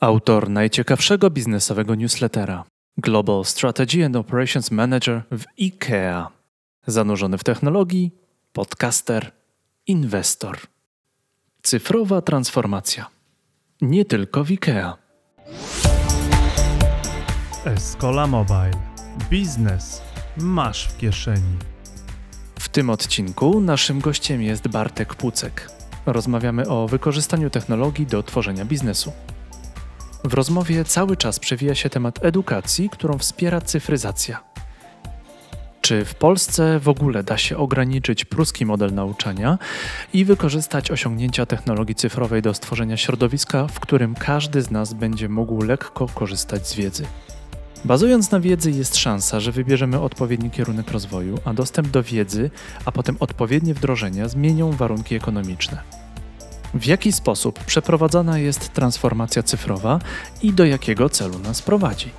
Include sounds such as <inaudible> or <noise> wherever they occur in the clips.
Autor najciekawszego biznesowego newslettera Global Strategy and Operations Manager w IKEA. Zanurzony w technologii, podcaster, inwestor. Cyfrowa transformacja. Nie tylko w IKEA. Escola Mobile. Biznes masz w kieszeni. W tym odcinku naszym gościem jest Bartek Pucek. Rozmawiamy o wykorzystaniu technologii do tworzenia biznesu. W rozmowie cały czas przewija się temat edukacji, którą wspiera cyfryzacja. Czy w Polsce w ogóle da się ograniczyć pruski model nauczania i wykorzystać osiągnięcia technologii cyfrowej do stworzenia środowiska, w którym każdy z nas będzie mógł lekko korzystać z wiedzy? Bazując na wiedzy jest szansa, że wybierzemy odpowiedni kierunek rozwoju, a dostęp do wiedzy, a potem odpowiednie wdrożenia zmienią warunki ekonomiczne. W jaki sposób przeprowadzana jest transformacja cyfrowa i do jakiego celu nas prowadzi?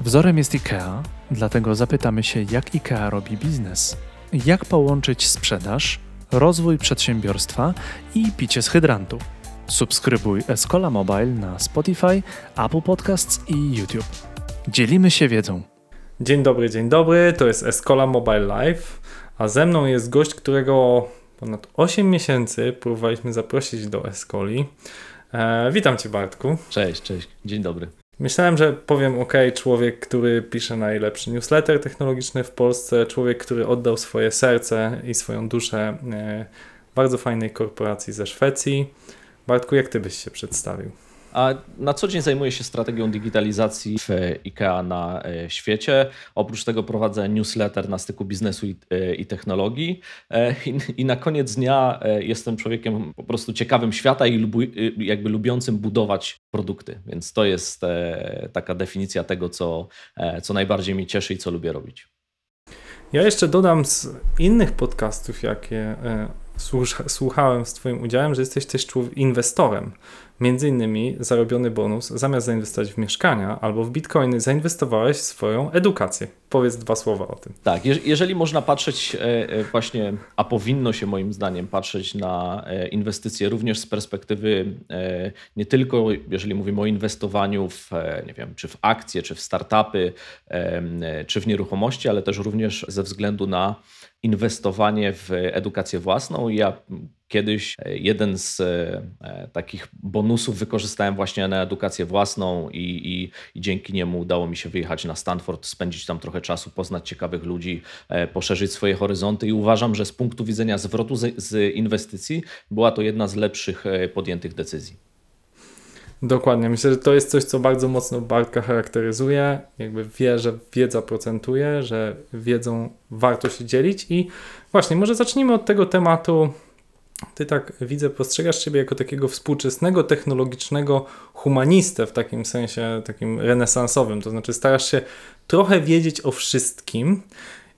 Wzorem jest IKEA, dlatego zapytamy się, jak IKEA robi biznes, jak połączyć sprzedaż, rozwój przedsiębiorstwa i picie z hydrantu. Subskrybuj Escola Mobile na Spotify, Apple Podcasts i YouTube. Dzielimy się wiedzą. Dzień dobry, dzień dobry. To jest Escola Mobile Live, a ze mną jest gość, którego ponad 8 miesięcy próbowaliśmy zaprosić do Escoli. E, witam Cię, Bartku. Cześć, cześć. Dzień dobry. Myślałem, że powiem OK, człowiek, który pisze najlepszy newsletter technologiczny w Polsce, człowiek, który oddał swoje serce i swoją duszę e, bardzo fajnej korporacji ze Szwecji. Bartku, jak Ty byś się przedstawił? A na co dzień zajmuję się strategią digitalizacji w IKEA na e, świecie. Oprócz tego prowadzę newsletter na styku biznesu i, e, i technologii. E, I, I, na koniec dnia jestem człowiekiem po prostu ciekawym świata i lubu, jakby lubiącym budować produkty. Więc to jest taka definicja tego, co, co najbardziej mnie cieszy i co lubię robić. Ja jeszcze dodam z innych podcastów, jakie słuchałem z Twoim udziałem, że jesteś też inwestorem. Między innymi zarobiony bonus, zamiast zainwestować w mieszkania albo w bitcoiny, zainwestowałeś w swoją edukację. Powiedz dwa słowa o tym. Tak, jeżeli można patrzeć e, e, właśnie, a powinno się moim zdaniem patrzeć na e, inwestycje również z perspektywy nie tylko, jeżeli mówimy o inwestowaniu w, nie wiem, czy w akcje, czy w startupy, czy w nieruchomości, ale też również ze względu na inwestowanie w edukację własną. Ja kiedyś e, jeden z e, e, takich bonusów wykorzystałem właśnie na edukację własną i, i, i, dzięki niemu udało mi się wyjechać na Stanford, spędzić tam trochę czasu, poznać ciekawych ludzi, poszerzyć swoje horyzonty i uważam, że z punktu widzenia zwrotu z, z inwestycji była to jedna z lepszych podjętych decyzji. Dokładnie. Myślę, że to jest coś, co bardzo mocno Bartka charakteryzuje. Jakby wie, że wiedza procentuje, że wiedzą warto się dzielić. I właśnie, może zacznijmy od tego tematu. Ty tak widzę, postrzegasz siebie jako takiego współczesnego, technologicznego humanistę w takim sensie takim renesansowym. To znaczy, starasz się trochę wiedzieć o wszystkim.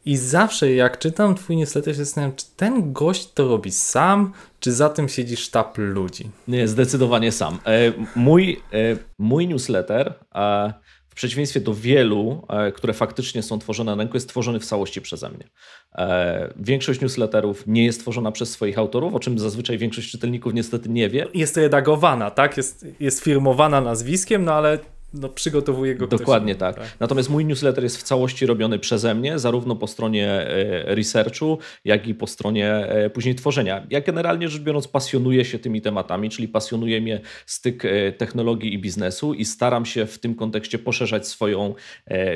I zawsze jak czytam twój newsletter się zastanawiam, czy ten gość to robi sam, czy za tym siedzi sztab ludzi? Nie, zdecydowanie sam. E, mój, e, mój newsletter w przeciwieństwie do wielu, e, które faktycznie są tworzone na rynku, jest tworzony w całości przeze mnie. Większość newsletterów nie jest tworzona przez swoich autorów, o czym zazwyczaj większość czytelników niestety nie wie. Jest redagowana, tak? Jest, jest firmowana nazwiskiem, no ale no, przygotowuje go Dokładnie tak. tak. Natomiast mój newsletter jest w całości robiony przeze mnie, zarówno po stronie e, researchu, jak i po stronie e, później tworzenia. Ja generalnie rzecz biorąc pasjonuję się tymi tematami, czyli pasjonuje mnie styk e, technologii i biznesu i staram się w tym kontekście poszerzać swoją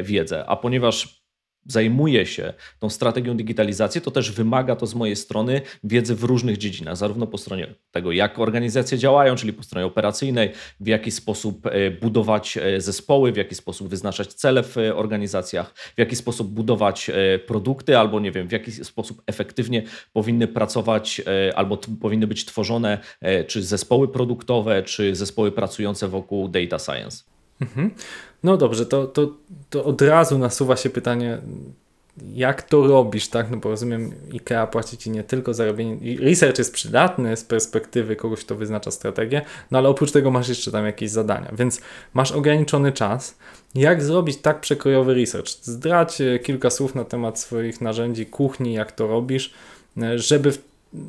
wiedzę. A ponieważ zajmuje się tą strategią digitalizacji, to też wymaga to z mojej strony wiedzy w różnych dziedzinach, zarówno po stronie tego, jak organizacje działają, czyli po stronie operacyjnej, w jaki sposób e, budować e, zespoły, w jaki sposób wyznaczać cele w e, organizacjach, w jaki sposób budować produkty, albo nie wiem, w jaki sposób efektywnie powinny pracować albo powinny być tworzone czy zespoły produktowe, czy zespoły pracujące wokół data science. Mhm. No dobrze, to, to, to od razu nasuwa się pytanie, jak to robisz, tak? No bo rozumiem, IKEA płaci ci nie tylko za robienie. Research jest przydatny z perspektywy kogoś, kto wyznacza strategię, no ale oprócz tego masz jeszcze tam jakieś zadania, więc masz ograniczony czas. Jak zrobić tak przekrojowy research? Zdradź e, kilka słów na temat swoich narzędzi kuchni, jak to robisz, e, żeby w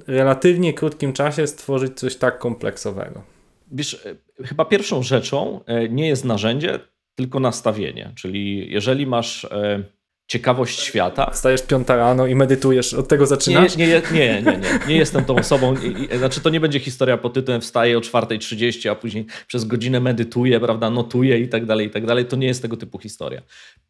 relatywnie krótkim czasie stworzyć coś tak kompleksowego. Wiesz, e, chyba pierwszą rzeczą e, nie jest narzędzie, tylko nastawienie. Czyli jeżeli masz e, ciekawość świata. Wstajesz piąta rano i medytujesz, od tego zaczynasz? Nie, nie, nie, nie, nie, jestem tą osobą. Znaczy to nie będzie historia pod tytułem wstaję o 4.30, a później przez godzinę medytuję, prawda, notuję i tak dalej, i tak dalej. To nie jest tego typu historia.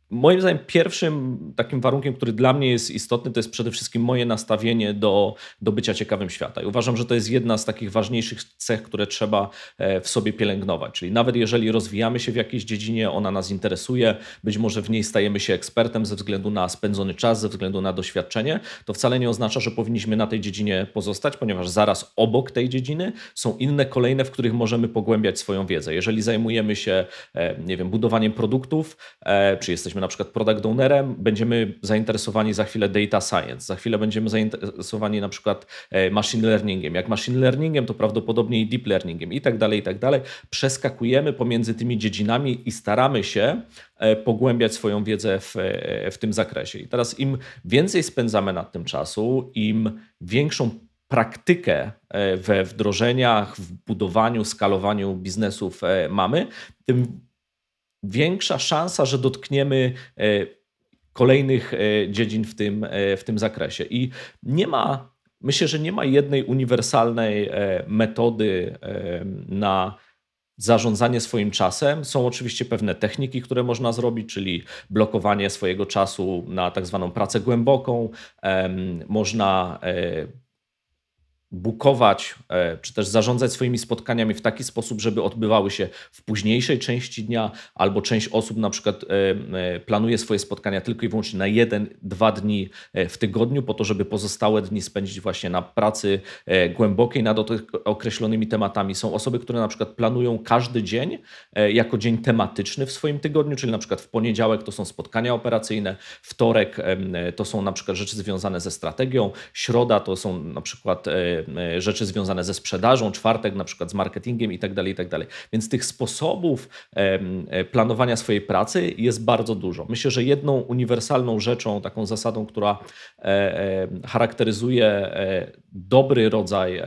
Moim zdaniem pierwszym takim warunkiem, który dla mnie jest istotny, to jest przede wszystkim moje nastawienie do, do bycia ciekawym świata. I uważam, że to jest jedna z takich ważniejszych cech, które trzeba e, w sobie pielęgnować. Czyli nawet jeżeli rozwijamy się w jakiejś dziedzinie, ona nas interesuje, być może w niej stajemy się ekspertem ze względu na spędzony czas, ze względu na doświadczenie, to wcale nie oznacza, że powinniśmy na tej dziedzinie pozostać, ponieważ zaraz obok tej dziedziny są inne kolejne, w których możemy pogłębiać swoją wiedzę. Jeżeli zajmujemy się, e, nie wiem, budowaniem produktów, e, czy jesteśmy jesteśmy na przykład product ownerem, będziemy zainteresowani za chwilę data science, za chwilę będziemy zainteresowani na przykład e, machine learningiem. Jak machine learningiem, to prawdopodobnie i deep learningiem i tak dalej, i tak dalej. Przeskakujemy pomiędzy tymi dziedzinami i staramy się e, pogłębiać swoją wiedzę w, e, w tym zakresie. I teraz im więcej spędzamy nad tym czasu, im większą praktykę we wdrożeniach, w budowaniu, skalowaniu biznesów mamy, tym większa szansa, że dotkniemy e, kolejnych e, dziedzin w tym, e, w tym zakresie. I nie ma, myślę, że nie ma jednej uniwersalnej metody na zarządzanie swoim czasem. Są oczywiście pewne techniki, które można zrobić, czyli blokowanie swojego czasu na tak zwaną pracę głęboką. Można bukować, e, czy też zarządzać swoimi spotkaniami w taki sposób, żeby odbywały się w późniejszej części dnia, albo część osób na przykład e, e, planuje swoje spotkania tylko i wyłącznie na jeden, dwa dni w tygodniu, po to, żeby pozostałe dni spędzić właśnie na pracy głębokiej nad określonymi tematami. Są osoby, które na przykład planują każdy dzień jako dzień tematyczny w swoim tygodniu, czyli na przykład w poniedziałek to są spotkania operacyjne, wtorek to są na przykład rzeczy związane ze strategią, środa to są na przykład rzeczy związane ze sprzedażą, czwartek na przykład z marketingiem i tak dalej, i tak. Więc tych sposobów e, planowania swojej pracy jest bardzo dużo. Myślę, że jedną uniwersalną rzeczą, taką zasadą, która e, charakteryzuje dobry rodzaj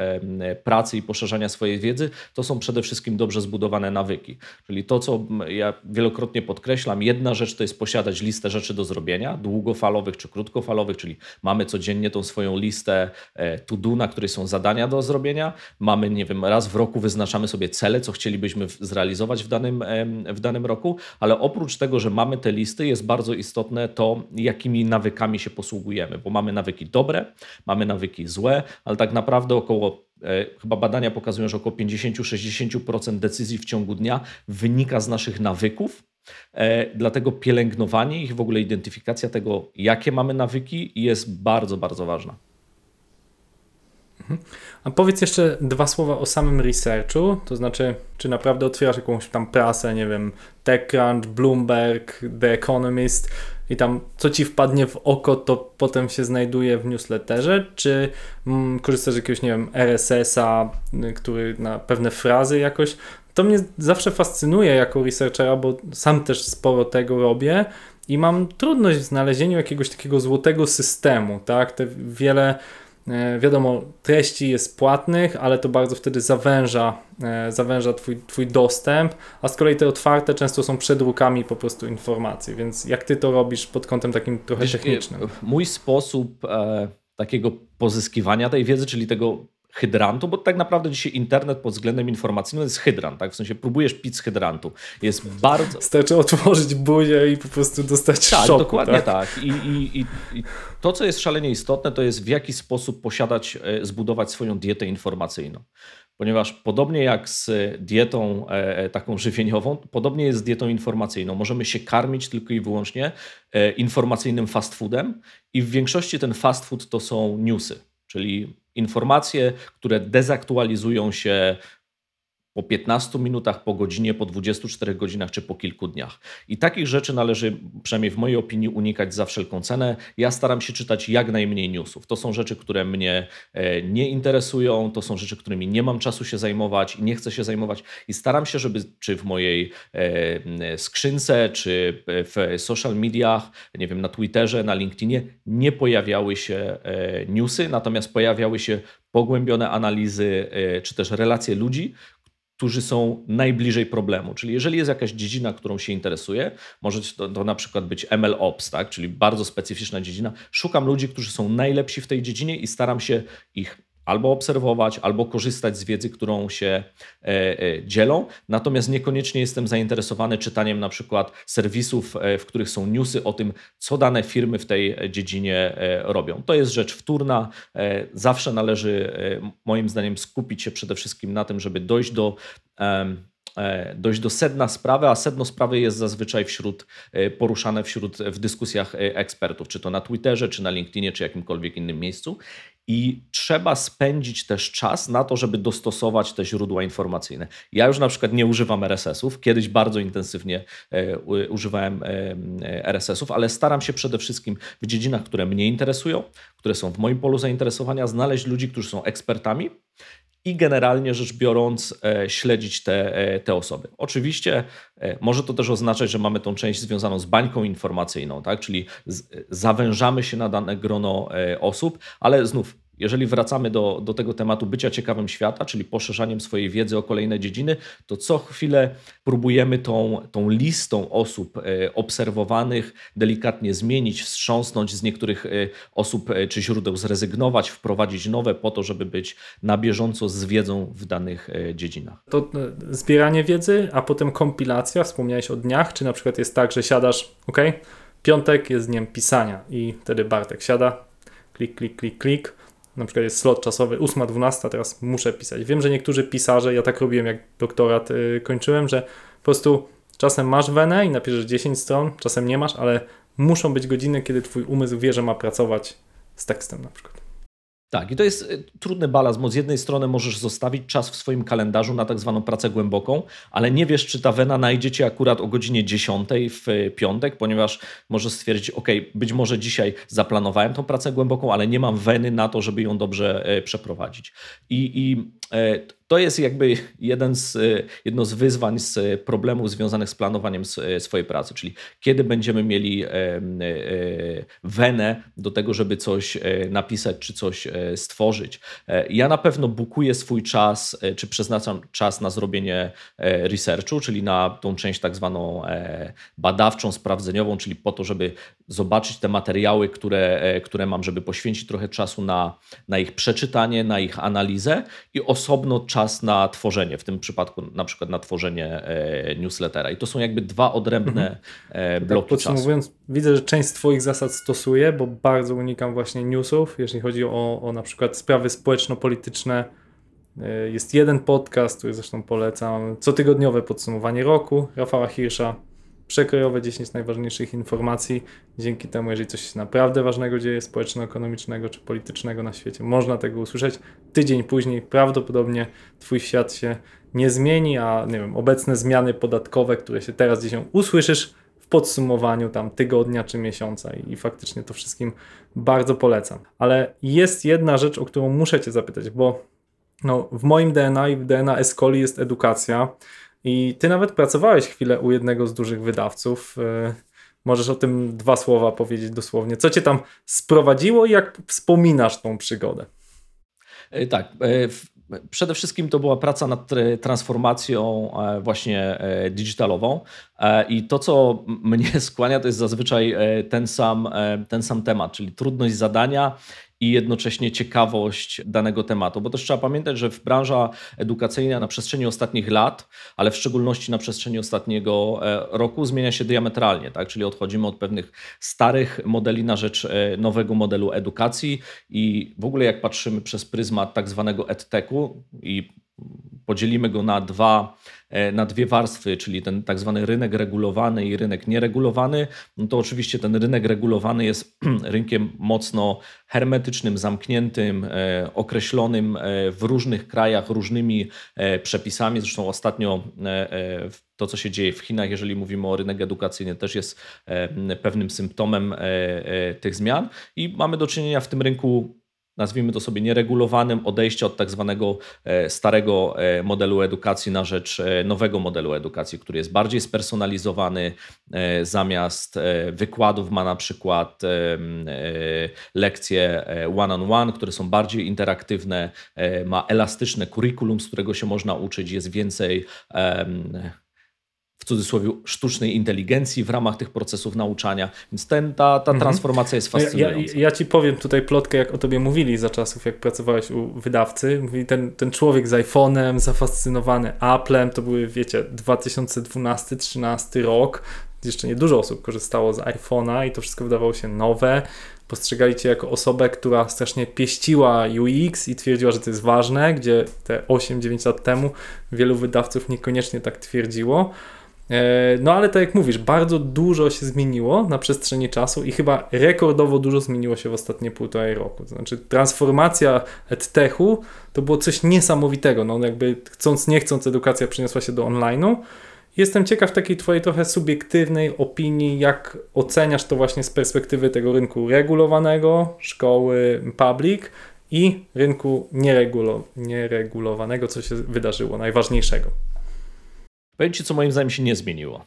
pracy i poszerzania swojej wiedzy, to są przede wszystkim dobrze zbudowane nawyki. Czyli to, co ja wielokrotnie podkreślam, jedna rzecz to jest posiadać listę rzeczy do zrobienia, długofalowych czy krótkofalowych, czyli mamy codziennie tą swoją listę to do, na której są są zadania do zrobienia. Mamy, nie wiem, raz w roku wyznaczamy sobie cele, co chcielibyśmy zrealizować w danym, w danym roku, ale oprócz tego, że mamy te listy, jest bardzo istotne to, jakimi nawykami się posługujemy, bo mamy nawyki dobre, mamy nawyki złe, ale tak naprawdę około e, chyba badania pokazują, że około 50-60% decyzji w ciągu dnia wynika z naszych nawyków. E, dlatego pielęgnowanie ich, w ogóle identyfikacja tego, jakie mamy nawyki, jest bardzo, bardzo ważna. Mhm. A powiedz jeszcze dwa słowa o samym researchu, to znaczy, czy naprawdę otwierasz jakąś tam prasę, nie wiem, TechCrunch, Bloomberg, The Economist i tam co ci wpadnie w oko, to potem się znajduje w newsletterze, czy mm, korzystasz z jakiegoś, nie wiem, RSS-a, y, który na pewne frazy jakoś. To mnie zawsze fascynuje jako researchera, bo sam też sporo tego robię i mam trudność w znalezieniu jakiegoś takiego złotego systemu, tak? Te wiele wiadomo, treści jest płatnych, ale to bardzo wtedy zawęża, e, zawęża twój, twój dostęp, a z kolei te otwarte często są przedrukami po prostu informacji, więc jak ty to robisz pod kątem takim trochę Wiesz, technicznym? Mój sposób e, takiego pozyskiwania tej wiedzy, czyli tego hydrantu, bo tak naprawdę dzisiaj internet pod względem informacyjnym jest hydrant, tak? W sensie próbujesz pić z hydrantu. Jest bardzo... Wystarczy otworzyć buzię i po prostu dostać tak, szoku. Dokładnie tak. tak. I, i, i, I, to, co jest szalenie istotne, to jest w jaki sposób posiadać, e, zbudować swoją dietę informacyjną. Ponieważ podobnie jak z dietą e, e, taką żywieniową, podobnie jest z dietą informacyjną. Możemy się karmić tylko i wyłącznie informacyjnym fast foodem i w większości ten fast food to są newsy, czyli informacje, które dezaktualizują się po 15 minutach, po godzinie, po 24 godzinach czy po kilku dniach. I takich rzeczy należy, przynajmniej w mojej opinii, unikać za wszelką cenę. Ja staram się czytać jak najmniej newsów. To są rzeczy, które mnie e, nie interesują, to są rzeczy, którymi nie mam czasu się zajmować i nie chcę się zajmować. I staram się, żeby czy w mojej e, skrzynce, czy w social mediach, nie wiem, na Twitterze, na LinkedInie nie pojawiały się e, newsy, natomiast pojawiały się pogłębione analizy, czy też relacje ludzi, którzy są najbliżej problemu. Czyli jeżeli jest jakaś dziedzina, którą się interesuje, może to, to na przykład być MLOps, tak? czyli bardzo specyficzna dziedzina, szukam ludzi, którzy są najlepsi w tej dziedzinie i staram się ich albo obserwować, albo korzystać z wiedzy, którą się e, e, dzielą. Natomiast niekoniecznie jestem zainteresowany czytaniem na przykład serwisów, e, w których są newsy o tym, co dane firmy w tej dziedzinie robią. To jest rzecz wtórna. Zawsze należy, moim zdaniem, skupić się przede wszystkim na tym, żeby dojść do dojść do sedna sprawy, a sedno sprawy jest zazwyczaj wśród, poruszane wśród w dyskusjach ekspertów, czy to na Twitterze, czy na LinkedInie, czy jakimkolwiek innym miejscu i trzeba spędzić też czas na to, żeby dostosować te źródła informacyjne. Ja już na przykład nie używam RSS-ów, kiedyś bardzo intensywnie e, używałem e, RSS-ów, ale staram się przede wszystkim w dziedzinach, które mnie interesują, które są w moim polu zainteresowania, znaleźć ludzi, którzy są ekspertami i generalnie rzecz biorąc e, śledzić te, e, te osoby. Oczywiście e, może to też oznaczać, że mamy tą część związaną z bańką informacyjną, tak? czyli z, zawężamy się na dane grono osób, ale znów jeżeli wracamy do, do tego tematu bycia ciekawym świata, czyli poszerzaniem swojej wiedzy o kolejne dziedziny, to co chwilę próbujemy tą, tą listą osób e, obserwowanych delikatnie zmienić, wstrząsnąć z niektórych e, osób e, czy źródeł, zrezygnować, wprowadzić nowe po to, żeby być na bieżąco z wiedzą w danych dziedzinach. To zbieranie wiedzy, a potem kompilacja, wspomniałeś o dniach, czy na przykład jest tak, że siadasz, ok, piątek jest dniem pisania i wtedy Bartek siada, klik, klik, klik, klik, na przykład jest slot czasowy 8-12, teraz muszę pisać. Wiem, że niektórzy pisarze, ja tak robiłem jak doktorat yy, kończyłem, że po prostu czasem masz wenę i napiszesz 10 stron, czasem nie masz, ale muszą być godziny, kiedy twój umysł wie, że ma pracować z tekstem na przykład. Tak, i to jest y, trudny balans, bo z jednej strony możesz zostawić czas w swoim kalendarzu na tak zwaną pracę głęboką, ale nie wiesz, czy ta wena najdzie cię akurat o godzinie 10 w y, piątek, ponieważ możesz stwierdzić, ok, być może dzisiaj zaplanowałem tą pracę głęboką, ale nie mam weny na to, żeby ją dobrze y, przeprowadzić. I, i to jest jakby jeden z, jedno z wyzwań, z problemów związanych z planowaniem swojej pracy, czyli kiedy będziemy mieli wenę do tego, żeby coś napisać czy coś stworzyć. Ja na pewno bukuję swój czas, czy przeznaczam czas na zrobienie researchu, czyli na tą część tak zwaną badawczą, sprawdzeniową, czyli po to, żeby zobaczyć te materiały, które, które mam, żeby poświęcić trochę czasu na, na ich przeczytanie, na ich analizę i osobno czas czas na tworzenie, w tym przypadku na przykład na tworzenie e, newslettera. I to są jakby dwa odrębne mhm. bloki tak, podsumowując, czasu. widzę, że część z Twoich zasad stosuję, bo bardzo unikam właśnie newsów, jeżeli chodzi o, o na przykład sprawy społeczno-polityczne. E, jest jeden podcast, który zresztą polecam, cotygodniowe podsumowanie roku Rafała Hirsza przekrojowe 10 najważniejszych informacji. Dzięki temu, jeżeli coś naprawdę ważnego dzieje, społeczno-ekonomicznego czy politycznego na świecie, można tego usłyszeć. Tydzień później prawdopodobnie Twój świat się nie zmieni, a nie wiem, obecne zmiany podatkowe, które się teraz gdzieś usłyszysz w podsumowaniu tam tygodnia czy miesiąca i, i faktycznie to wszystkim bardzo polecam. Ale jest jedna rzecz, o którą muszę Cię zapytać, bo no, w moim DNA i w DNA Escoli jest edukacja. I ty nawet pracowałeś chwilę u jednego z dużych wydawców. E, możesz o tym dwa słowa powiedzieć dosłownie. Co cię tam sprowadziło i jak wspominasz tą przygodę? E, tak. E, przede wszystkim to była praca nad transformacją właśnie digitalową i to, co <laughs> mnie skłania, to jest zazwyczaj ten sam, ten sam temat, czyli trudność zadania i jednocześnie ciekawość danego tematu. Bo też trzeba pamiętać, że w branża edukacyjna na przestrzeni ostatnich lat, ale w szczególności na przestrzeni ostatniego e, roku zmienia się diametralnie, tak? czyli odchodzimy od pewnych starych modeli na rzecz e, nowego modelu edukacji i w ogóle jak patrzymy przez pryzmat tak zwanego edtechu i podzielimy go na dwa E, na dwie warstwy, czyli ten tak zwany rynek regulowany i rynek nieregulowany, no to oczywiście ten rynek regulowany jest <clears throat> rynkiem mocno hermetycznym, zamkniętym, e, określonym e, w różnych krajach różnymi przepisami. Zresztą ostatnio to, co się dzieje w Chinach, jeżeli mówimy o rynek edukacyjny, też jest pewnym symptomem tych zmian i mamy do czynienia w tym rynku nazwijmy to sobie nieregulowanym, odejście od tak zwanego e, starego e, modelu edukacji na rzecz e, nowego modelu edukacji, który jest bardziej spersonalizowany. Zamiast wykładów ma na przykład lekcje one-on-one, które są bardziej interaktywne, ma elastyczne kurikulum, z którego się można uczyć, jest więcej w cudzysłowie sztucznej inteligencji w ramach tych procesów nauczania. Więc ten, ta, ta mhm. transformacja jest fascynująca. Ja, ja, ci powiem tutaj plotkę, jak o tobie mówili za czasów, jak pracowałeś u wydawcy. Mówi ten, ten człowiek z iPhone'em, zafascynowany Applem, to były, wiecie, 2012-13 rok. Jeszcze nie dużo osób korzystało z iPhone'a i to wszystko wydawało się nowe. Postrzegali cię jako osobę, która strasznie pieściła UX i twierdziła, że to jest ważne, gdzie te 8-9 lat temu wielu wydawców niekoniecznie tak twierdziło. E, no ale tak jak mówisz, bardzo dużo się zmieniło na przestrzeni czasu i chyba rekordowo dużo zmieniło się w ostatnie półtorej roku. To znaczy transformacja edtechu to było coś niesamowitego. No jakby chcąc nie chcąc edukacja przeniosła się do online'u. Jestem ciekaw takiej twojej trochę subiektywnej opinii, jak oceniasz to właśnie z perspektywy tego rynku regulowanego, szkoły public i rynku nieregulo, nieregulowanego, co się wydarzyło, najważniejszego. Powiem Ci, co moim zdaniem się nie zmieniło.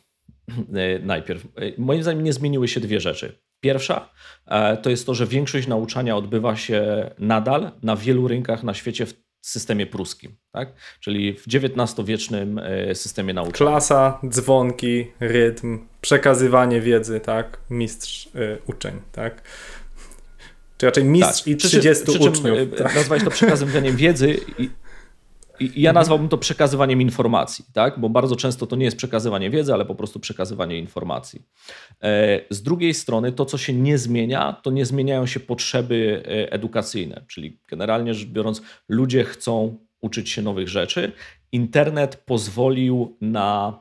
E, najpierw. E, moim zdaniem nie zmieniły się dwie rzeczy. Pierwsza e, to jest to, że większość nauczania odbywa się nadal na wielu rynkach na świecie w systemie pruskim, tak? czyli w XIX-wiecznym systemie nauczania. Klasa, dzwonki, rytm, przekazywanie wiedzy, tak? mistrz y, uczeń. Tak? Czy raczej mistrz tak. i 30 przy, przy uczniów. tak? Nazwać to przekazywaniem wiedzy i i ja nazwałbym to przekazywaniem informacji, tak? bo bardzo często to nie jest przekazywanie wiedzy, ale po prostu przekazywanie informacji. E, z drugiej strony, to co się nie zmienia, to nie zmieniają się potrzeby e, edukacyjne, czyli generalnie rzecz biorąc, ludzie chcą uczyć się nowych rzeczy. Internet pozwolił na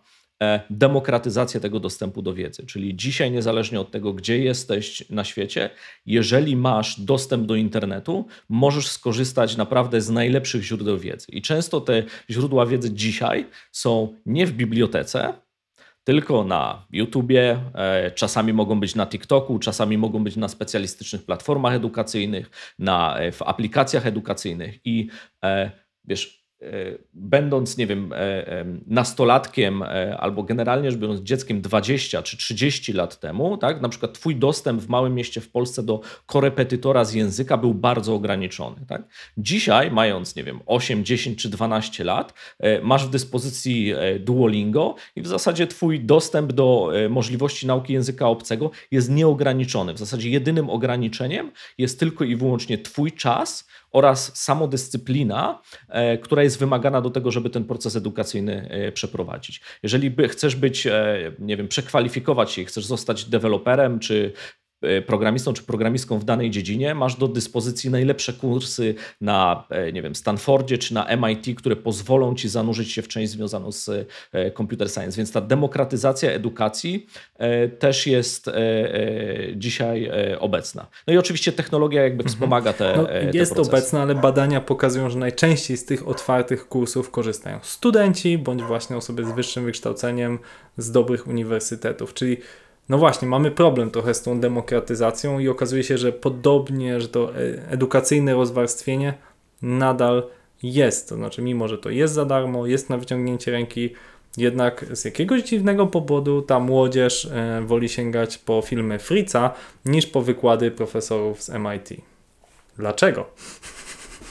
demokratyzację tego dostępu do wiedzy. Czyli dzisiaj, niezależnie od tego, gdzie jesteś na świecie, jeżeli masz dostęp do internetu, możesz skorzystać naprawdę z najlepszych źródeł wiedzy. I często te źródła wiedzy dzisiaj są nie w bibliotece, tylko na YouTubie, e, czasami mogą być na TikToku, czasami mogą być na specjalistycznych platformach edukacyjnych, na, e, w aplikacjach edukacyjnych i wiesz, E, będąc, nie wiem, e, nastolatkiem e, albo generalnie rzecz biorąc dzieckiem 20 czy 30 lat temu, tak, na przykład twój dostęp w małym mieście w Polsce do korepetytora z języka był bardzo ograniczony. Tak? Dzisiaj, mając, nie wiem, 8, 10 czy 12 lat, masz w dyspozycji Duolingo i w zasadzie twój dostęp do możliwości nauki języka obcego jest nieograniczony. W zasadzie jedynym ograniczeniem jest tylko i wyłącznie twój czas, oraz samodyscyplina, e, która jest wymagana do tego, żeby ten proces edukacyjny e, przeprowadzić. Jeżeli chcesz być, e, nie wiem, przekwalifikować się, chcesz zostać deweloperem czy programistą czy programistką w danej dziedzinie, masz do dyspozycji najlepsze kursy na, e, nie wiem, Stanfordzie czy na MIT, które pozwolą ci zanurzyć się w część związaną z e, computer science. Więc ta demokratyzacja edukacji też jest dzisiaj obecna. No i oczywiście technologia jakby mhm. wspomaga te, no, te Jest procesy. obecna, ale badania pokazują, że najczęściej z tych otwartych kursów korzystają studenci bądź właśnie osoby z wyższym wykształceniem z dobrych uniwersytetów, czyli no właśnie, mamy problem trochę z tą demokratyzacją i okazuje się, że podobnie, że to e, edukacyjne rozwarstwienie nadal jest. To znaczy, mimo że to jest za darmo, jest na wyciągnięcie ręki, jednak z jakiegoś dziwnego powodu ta młodzież e, woli sięgać po filmy Fritza niż po wykłady profesorów z MIT. Dlaczego?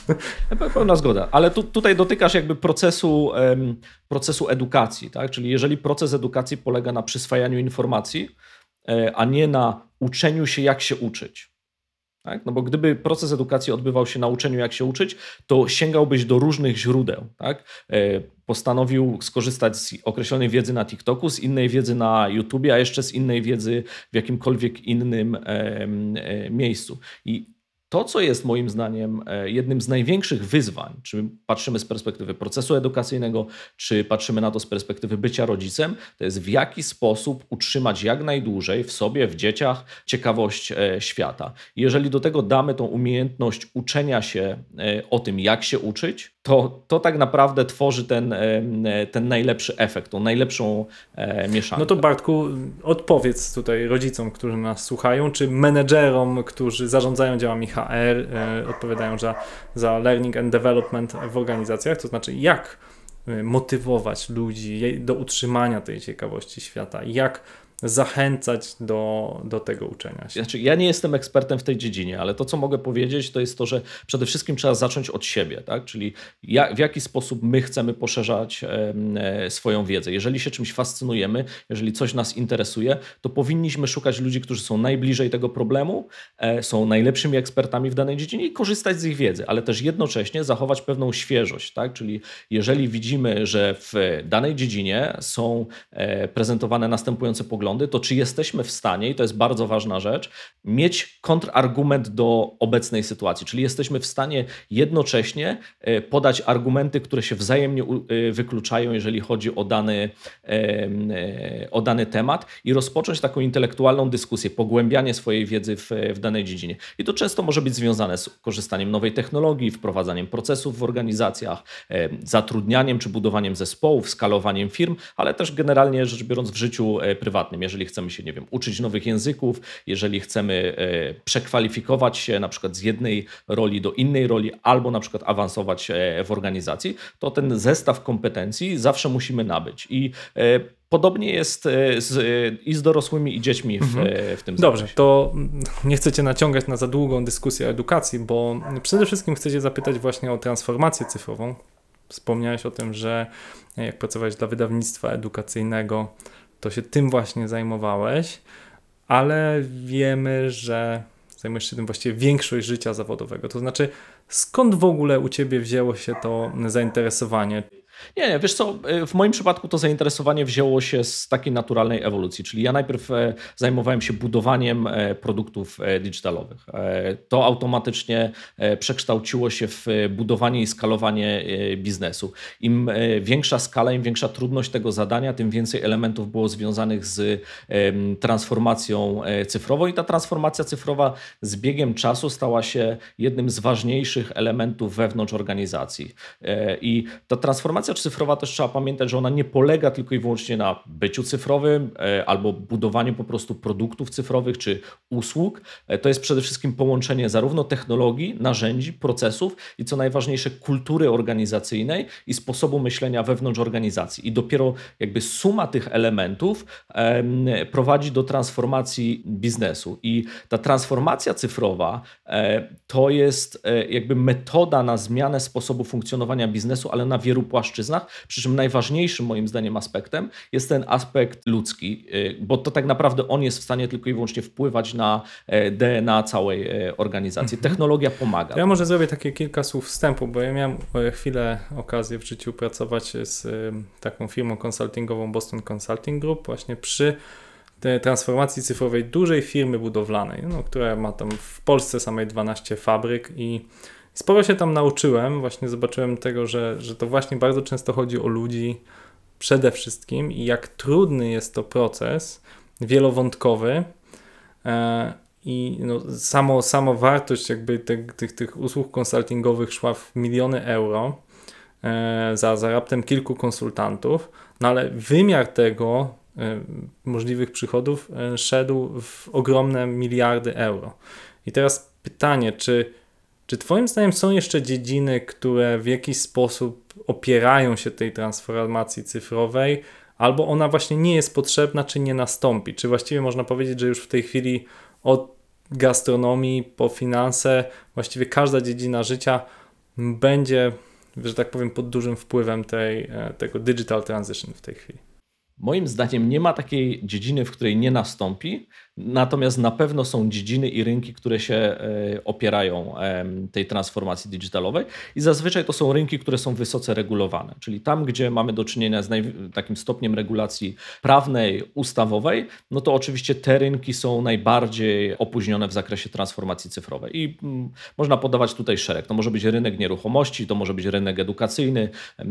<laughs> Pełna zgoda, ale tu, tutaj dotykasz jakby procesu, procesu edukacji, tak? Czyli jeżeli proces edukacji polega na przyswajaniu informacji, e, a nie na uczeniu się, jak się uczyć. Tak? No bo gdyby proces edukacji odbywał się na uczeniu, jak się uczyć, to sięgałbyś do różnych źródeł. Tak? E, postanowił skorzystać z określonej wiedzy na TikToku, z innej wiedzy na YouTubie, a jeszcze z innej wiedzy w jakimkolwiek innym e, miejscu. I to, co jest moim zdaniem e, jednym z największych wyzwań, czy patrzymy z perspektywy procesu edukacyjnego, czy patrzymy na to z perspektywy bycia rodzicem, to jest w jaki sposób utrzymać jak najdłużej w sobie, w dzieciach ciekawość e, świata. Jeżeli do tego damy tą umiejętność uczenia się e, o tym, jak się uczyć, to, to tak naprawdę tworzy ten, ten najlepszy efekt, tą najlepszą mieszankę. No to Bartku, odpowiedz tutaj rodzicom, którzy nas słuchają, czy menedżerom, którzy zarządzają działami HR, odpowiadają za, za learning and development w organizacjach, to znaczy jak motywować ludzi do utrzymania tej ciekawości świata, jak zachęcać do, do tego uczenia się. Znaczy, ja nie jestem ekspertem w tej dziedzinie, ale to, co mogę powiedzieć, to jest to, że przede wszystkim trzeba zacząć od siebie, tak? czyli jak, w jaki sposób my chcemy poszerzać e, swoją wiedzę. Jeżeli się czymś fascynujemy, jeżeli coś nas interesuje, to powinniśmy szukać ludzi, którzy są najbliżej tego problemu, e, są najlepszymi ekspertami w danej dziedzinie i korzystać z ich wiedzy, ale też jednocześnie zachować pewną świeżość, tak? czyli jeżeli widzimy, że w danej dziedzinie są e, prezentowane następujące poglądy, poglądy, to czy jesteśmy w stanie, i to jest bardzo ważna rzecz, mieć kontrargument do obecnej sytuacji, czyli jesteśmy w stanie jednocześnie e, podać argumenty, które się wzajemnie e, wykluczają, jeżeli chodzi o dany, e, o dany temat i rozpocząć taką intelektualną dyskusję, pogłębianie swojej wiedzy w, w danej dziedzinie. I to często może być związane z korzystaniem nowej technologii, wprowadzaniem procesów w organizacjach, zatrudnianiem czy budowaniem zespołów, skalowaniem firm, ale też generalnie rzecz biorąc w życiu prywatnym jeżeli chcemy się, nie wiem, uczyć nowych języków, jeżeli chcemy e, przekwalifikować się na przykład z jednej roli do innej roli, albo na przykład awansować e, w organizacji, to ten zestaw kompetencji zawsze musimy nabyć. I e, Podobnie jest z, i z dorosłymi, i dziećmi w, mhm. w tym Dobrze, to nie chcecie naciągać na za długą dyskusję o edukacji, bo przede wszystkim chcecie zapytać właśnie o transformację cyfrową. Wspomniałeś o tym, że jak pracowałeś dla wydawnictwa edukacyjnego, to się tym właśnie zajmowałeś, ale wiemy, że zajmujesz się tym właściwie większość życia zawodowego. To znaczy, skąd w ogóle u ciebie wzięło się to zainteresowanie? Nie, nie, wiesz co, y, w moim przypadku to zainteresowanie wzięło się z takiej naturalnej ewolucji, czyli ja najpierw e, zajmowałem się budowaniem e, produktów e, digitalowych. To automatycznie przekształciło się w budowanie i skalowanie biznesu. Im większa skala, im większa trudność tego zadania, tym więcej elementów było związanych z transformacją cyfrową i ta transformacja cyfrowa z biegiem czasu stała się jednym z ważniejszych elementów wewnątrz organizacji. I ta transformacja transformacja cyfrowa też trzeba pamiętać, że ona nie polega tylko i wyłącznie na byciu cyfrowym e, albo budowaniu po prostu produktów cyfrowych czy usług. E, to jest przede wszystkim połączenie zarówno technologii, narzędzi, procesów i co najważniejsze kultury organizacyjnej i sposobu myślenia wewnątrz organizacji. I dopiero jakby suma tych elementów prowadzi do transformacji biznesu. I ta transformacja cyfrowa e, to jest jakby metoda na zmianę sposobu funkcjonowania biznesu, ale na wielu płaszczyznach płaszczyznach. Przy czym najważniejszym moim zdaniem aspektem jest ten aspekt ludzki, y, bo to tak naprawdę on jest w stanie tylko i wyłącznie wpływać na e, DNA całej e, organizacji. Mhm. Technologia pomaga. Ja może zrobię takie kilka słów wstępu, bo ja miałem e, chwilę okazję w życiu pracować z taką firmą konsultingową Boston Consulting Group właśnie przy transformacji cyfrowej dużej firmy budowlanej, no, która ma tam w Polsce samej 12 fabryk i Sporo się tam nauczyłem, właśnie zobaczyłem tego, że, że to właśnie bardzo często chodzi o ludzi przede wszystkim i jak trudny jest to proces wielowątkowy e, i no, samo, samo wartość jakby te, tych, tych usług konsultingowych szła w miliony euro e, za, za raptem kilku konsultantów, no ale wymiar tego e, możliwych przychodów szedł w ogromne miliardy euro. I teraz pytanie, czy czy Twoim zdaniem są jeszcze dziedziny, które w jakiś sposób opierają się tej transformacji cyfrowej, albo ona właśnie nie jest potrzebna, czy nie nastąpi? Czy właściwie można powiedzieć, że już w tej chwili od gastronomii po finanse, właściwie każda dziedzina życia będzie, że tak powiem, pod dużym wpływem tej, e, tego digital transition w tej chwili? Moim zdaniem nie ma takiej dziedziny, w której nie nastąpi, natomiast na pewno są dziedziny i rynki, które się e, opierają tej transformacji digitalowej i zazwyczaj to są rynki, które są wysoce regulowane, czyli tam, gdzie mamy do czynienia z takim stopniem regulacji prawnej, ustawowej, no to oczywiście te rynki są najbardziej opóźnione w zakresie transformacji cyfrowej i mm, można podawać tutaj szereg. To może być rynek nieruchomości, to może być rynek edukacyjny. E,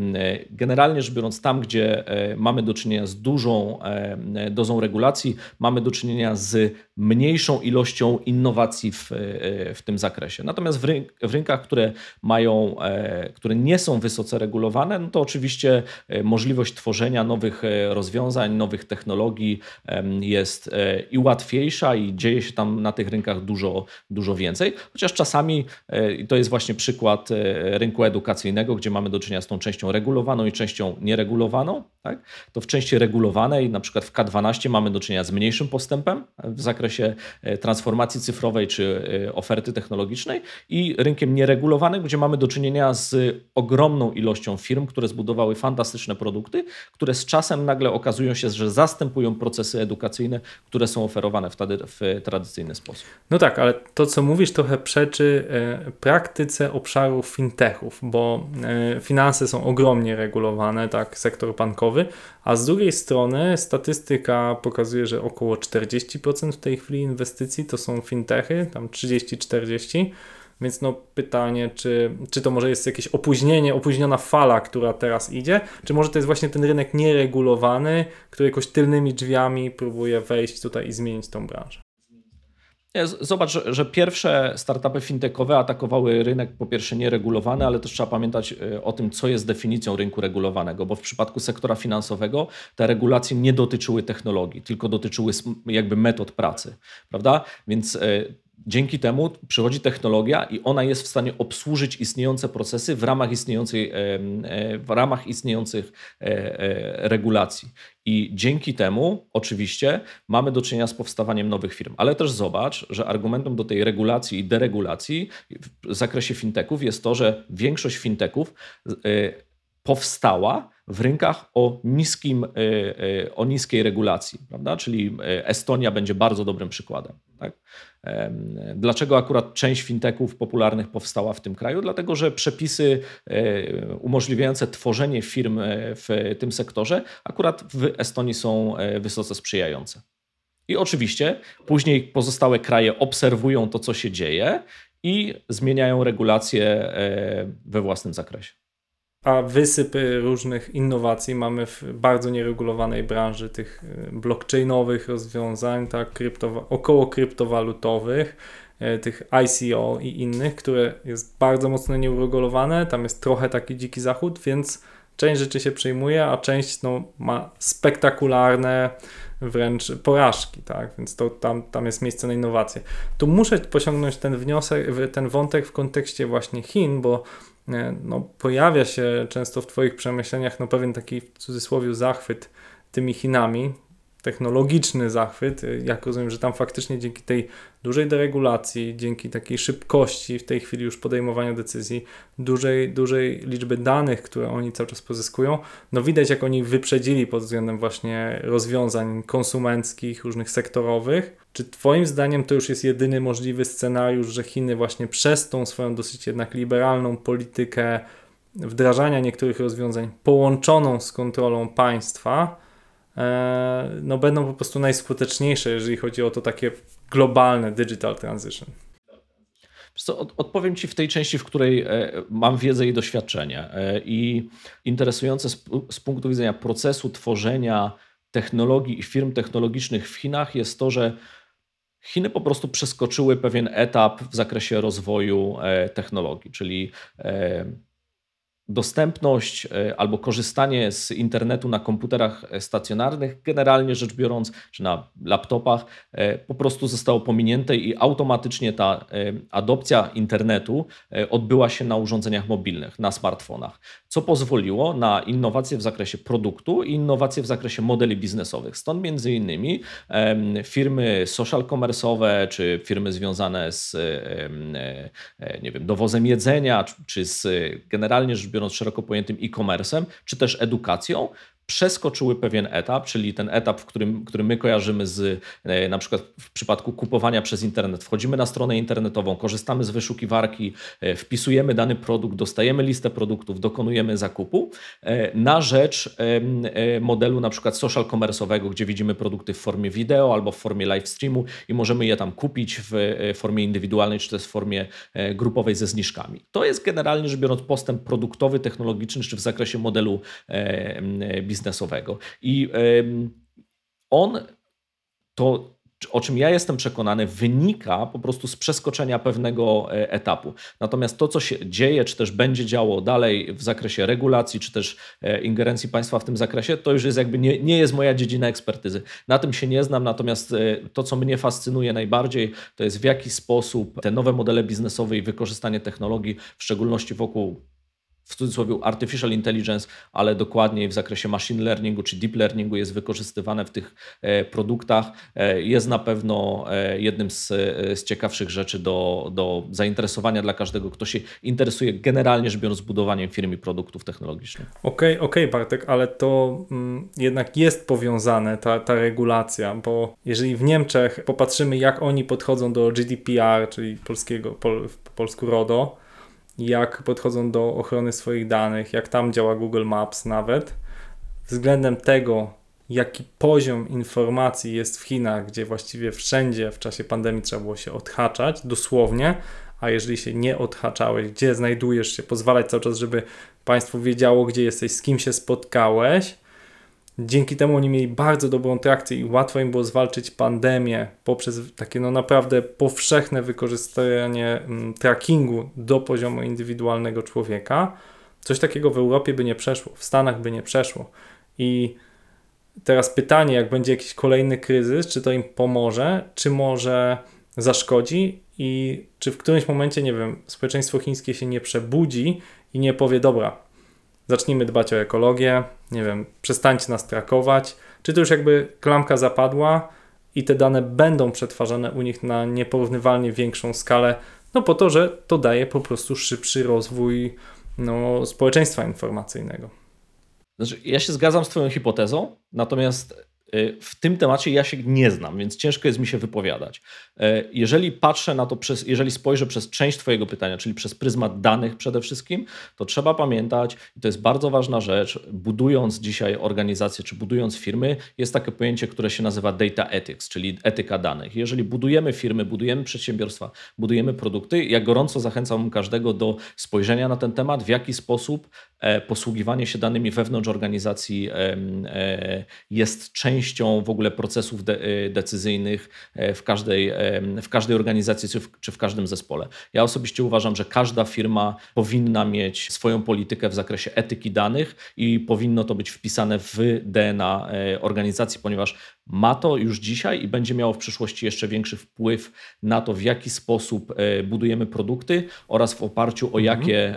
generalnie rzecz biorąc, tam, gdzie e, mamy do czynienia z dużą e, dozą regulacji, mamy do czynienia z mniejszą ilością innowacji w, e, w tym zakresie. Natomiast w, rynk, w rynkach, które mają, e, które nie są wysoce regulowane, no to oczywiście możliwość tworzenia nowych rozwiązań, nowych technologii jest i łatwiejsza i dzieje się tam na tych rynkach dużo, dużo więcej. Chociaż czasami, i to jest właśnie przykład rynku edukacyjnego, gdzie mamy do czynienia z tą częścią regulowaną i częścią nieregulowaną, tak? to w części regulowanej, na przykład w K12 mamy do czynienia z mniejszym postępem w zakresie e, transformacji cyfrowej czy e, oferty technologicznej i rynkiem nieregulowanym, gdzie mamy do czynienia z ogromną ilością firm, które zbudowały fantastyczne produkty, które z czasem nagle okazują się, że zastępują procesy edukacyjne, które są oferowane w, trady- w tradycyjny sposób. No tak, ale to co mówisz trochę przeczy e, praktyce obszarów fintechów, bo finanse są ogromnie regulowane, tak, sektor bankowy, a z drugiej strony statystyka pokazuje, że około 40% w tej chwili inwestycji to są fintechy, tam 30-40%. Więc no pytanie, czy, czy to może jest jakieś opóźnienie, opóźniona fala, która teraz idzie, czy może to jest właśnie ten rynek nieregulowany, który jakoś tylnymi drzwiami próbuje wejść tutaj i zmienić tą branżę. Zobacz, że, pierwsze startupy fintechowe atakowały rynek po pierwsze nieregulowany, ale też trzeba pamiętać y, o tym, co jest definicją rynku regulowanego, bo w przypadku sektora finansowego te regulacje nie dotyczyły technologii, tylko dotyczyły jakby metod pracy, prawda? Więc y, dzięki temu przychodzi technologia i ona jest w stanie obsłużyć istniejące procesy w ramach istniejącej, e, w ramach istniejących e, e, regulacji. I dzięki temu oczywiście mamy do czynienia z powstawaniem nowych firm. Ale też zobacz, że argumentem do tej regulacji i deregulacji w zakresie fintechów jest to, że większość fintechów powstała w rynkach o, niskim, y, y, o niskiej regulacji, prawda? Czyli y, Estonia będzie bardzo dobrym przykładem. Tak? Dlaczego akurat część fintechów popularnych powstała w tym kraju? Dlatego, że przepisy e, umożliwiające tworzenie firm e, w tym sektorze akurat w Estonii są e, wysoce sprzyjające. I oczywiście później pozostałe kraje obserwują to, co się dzieje i zmieniają regulacje e, we własnym zakresie. A wysypy różnych innowacji mamy w bardzo nieregulowanej branży tych y, blockchainowych rozwiązań, tak, kryptowa- około kryptowalutowych, y, tych ICO i innych, które jest bardzo mocno nieuregulowane. Tam jest trochę taki dziki zachód, więc część rzeczy się przyjmuje, a część no, ma spektakularne wręcz porażki, tak? Więc to tam, tam jest miejsce na innowacje. Tu muszę pociągnąć ten wniosek, ten wątek w kontekście właśnie Chin, bo e, no, pojawia się często w Twoich przemyśleniach no, pewien taki w cudzysłowie zachwyt tymi Chinami, technologiczny zachwyt. Jak rozumiem, że tam faktycznie dzięki tej dużej deregulacji, dzięki takiej szybkości w tej chwili już podejmowania decyzji, dużej, dużej liczby danych, które oni cały czas pozyskują, no widać jak oni wyprzedzili pod względem właśnie rozwiązań konsumenckich, różnych sektorowych. Czy Twoim zdaniem to już jest jedyny możliwy scenariusz, że Chiny właśnie przez tą swoją dosyć jednak liberalną politykę wdrażania niektórych rozwiązań połączoną z kontrolą państwa, no będą po prostu najskuteczniejsze, jeżeli chodzi o to takie globalne digital transition. Odpowiem Ci w tej części, w której e, mam wiedzę i doświadczenie. E, I interesujące z, z punktu widzenia procesu tworzenia technologii i firm technologicznych w Chinach jest to, że Chiny po prostu przeskoczyły pewien etap w zakresie rozwoju e, technologii, czyli e, dostępność e, albo korzystanie z internetu na komputerach e, stacjonarnych, generalnie rzecz biorąc, czy na laptopach, e, po prostu zostało pominięte i automatycznie ta adopcja internetu odbyła się na urządzeniach mobilnych, na smartfonach, co pozwoliło na innowacje w zakresie produktu i innowacje w zakresie modeli biznesowych. Stąd między innymi firmy social commerce'owe, czy firmy związane z nie wiem, dowozem jedzenia, czy- z generalnie rzecz biorąc szeroko pojętym e-commerce'em, czy też edukacją, przeskoczyły pewien etap, czyli ten etap, w którym, który my kojarzymy z e, na przykład w przypadku kupowania przez internet. Wchodzimy na stronę internetową, korzystamy z wyszukiwarki, e, wpisujemy dany produkt, dostajemy listę produktów, dokonujemy zakupu e, na rzecz modelu na przykład social commerce'owego, gdzie widzimy produkty w formie wideo albo w formie live streamu i możemy je tam kupić w formie indywidualnej, czy też w formie grupowej ze zniżkami. To jest generalnie rzecz biorąc postęp produktowy, technologiczny, czy w zakresie modelu biznesowego biznesowego. I on to o czym ja jestem przekonany, wynika po prostu z przeskoczenia pewnego e, etapu. Natomiast to, co się dzieje, czy też będzie działo dalej w zakresie regulacji, czy też e, ingerencji państwa w tym zakresie, to już jest jakby nie, nie jest moja dziedzina ekspertyzy. Na tym się nie znam, natomiast e, to, co mnie fascynuje najbardziej, to jest w jaki sposób te nowe modele biznesowe i wykorzystanie technologii, w szczególności wokół w cudzysłowie artificial intelligence, ale dokładniej w zakresie machine learningu czy deep learningu jest wykorzystywane w tych e, produktach, e, jest na pewno e, jednym z, z ciekawszych rzeczy do, do zainteresowania dla każdego, kto się interesuje generalnie rzecz biorąc budowaniem firm i produktów technologicznych. Okej, okay, okej okay, Bartek, ale to mm, jednak jest powiązane ta, ta regulacja, bo jeżeli w Niemczech popatrzymy jak oni podchodzą do GDPR, czyli polskiego, pol, po polsku RODO, jak podchodzą do ochrony swoich danych, jak tam działa Google Maps nawet, względem tego, jaki poziom informacji jest w Chinach, gdzie właściwie wszędzie w czasie pandemii trzeba było się odhaczać, dosłownie, a jeżeli się nie odhaczałeś, gdzie znajdujesz się, pozwalać cały czas, żeby państwo wiedziało, gdzie jesteś, z kim się spotkałeś, Dzięki temu oni mieli bardzo dobrą trakcję i łatwo im było zwalczyć pandemię poprzez takie no naprawdę powszechne wykorzystanie mm, trackingu do poziomu indywidualnego człowieka. Coś takiego w Europie by nie przeszło, w Stanach by nie przeszło. I teraz pytanie, jak będzie jakiś kolejny kryzys, czy to im pomoże, czy może zaszkodzi i czy w którymś momencie, nie wiem, społeczeństwo chińskie się nie przebudzi i nie powie, dobra, zacznijmy dbać o ekologię, nie wiem, przestańcie nas trakować, czy to już jakby klamka zapadła i te dane będą przetwarzane u nich na nieporównywalnie większą skalę, no po to, że to daje po prostu szybszy rozwój no, społeczeństwa informacyjnego. Znaczy, ja się zgadzam z Twoją hipotezą, natomiast Y, w tym temacie ja się nie znam, więc ciężko jest mi się wypowiadać. Y, jeżeli patrzę na to, przez, jeżeli spojrzę przez część Twojego pytania, czyli przez pryzmat danych przede wszystkim, to trzeba pamiętać, i to jest bardzo ważna rzecz, budując dzisiaj organizację czy budując firmy, jest takie pojęcie, które się nazywa data ethics, czyli etyka danych. Jeżeli budujemy firmy, budujemy przedsiębiorstwa, budujemy produkty, ja gorąco zachęcam każdego do spojrzenia na ten temat, w jaki sposób e, posługiwanie się danymi wewnątrz organizacji e, jest częścią w ogóle procesów de decyzyjnych e, w każdej, w każdej organizacji czy w, czy w każdym zespole. Ja osobiście uważam, że każda firma powinna mieć swoją politykę w zakresie etyki danych i powinno to być wpisane w DNA e, organizacji, ponieważ ma to już dzisiaj i będzie miało w przyszłości jeszcze większy wpływ na to, w jaki sposób e, budujemy produkty oraz w oparciu o mhm. jakie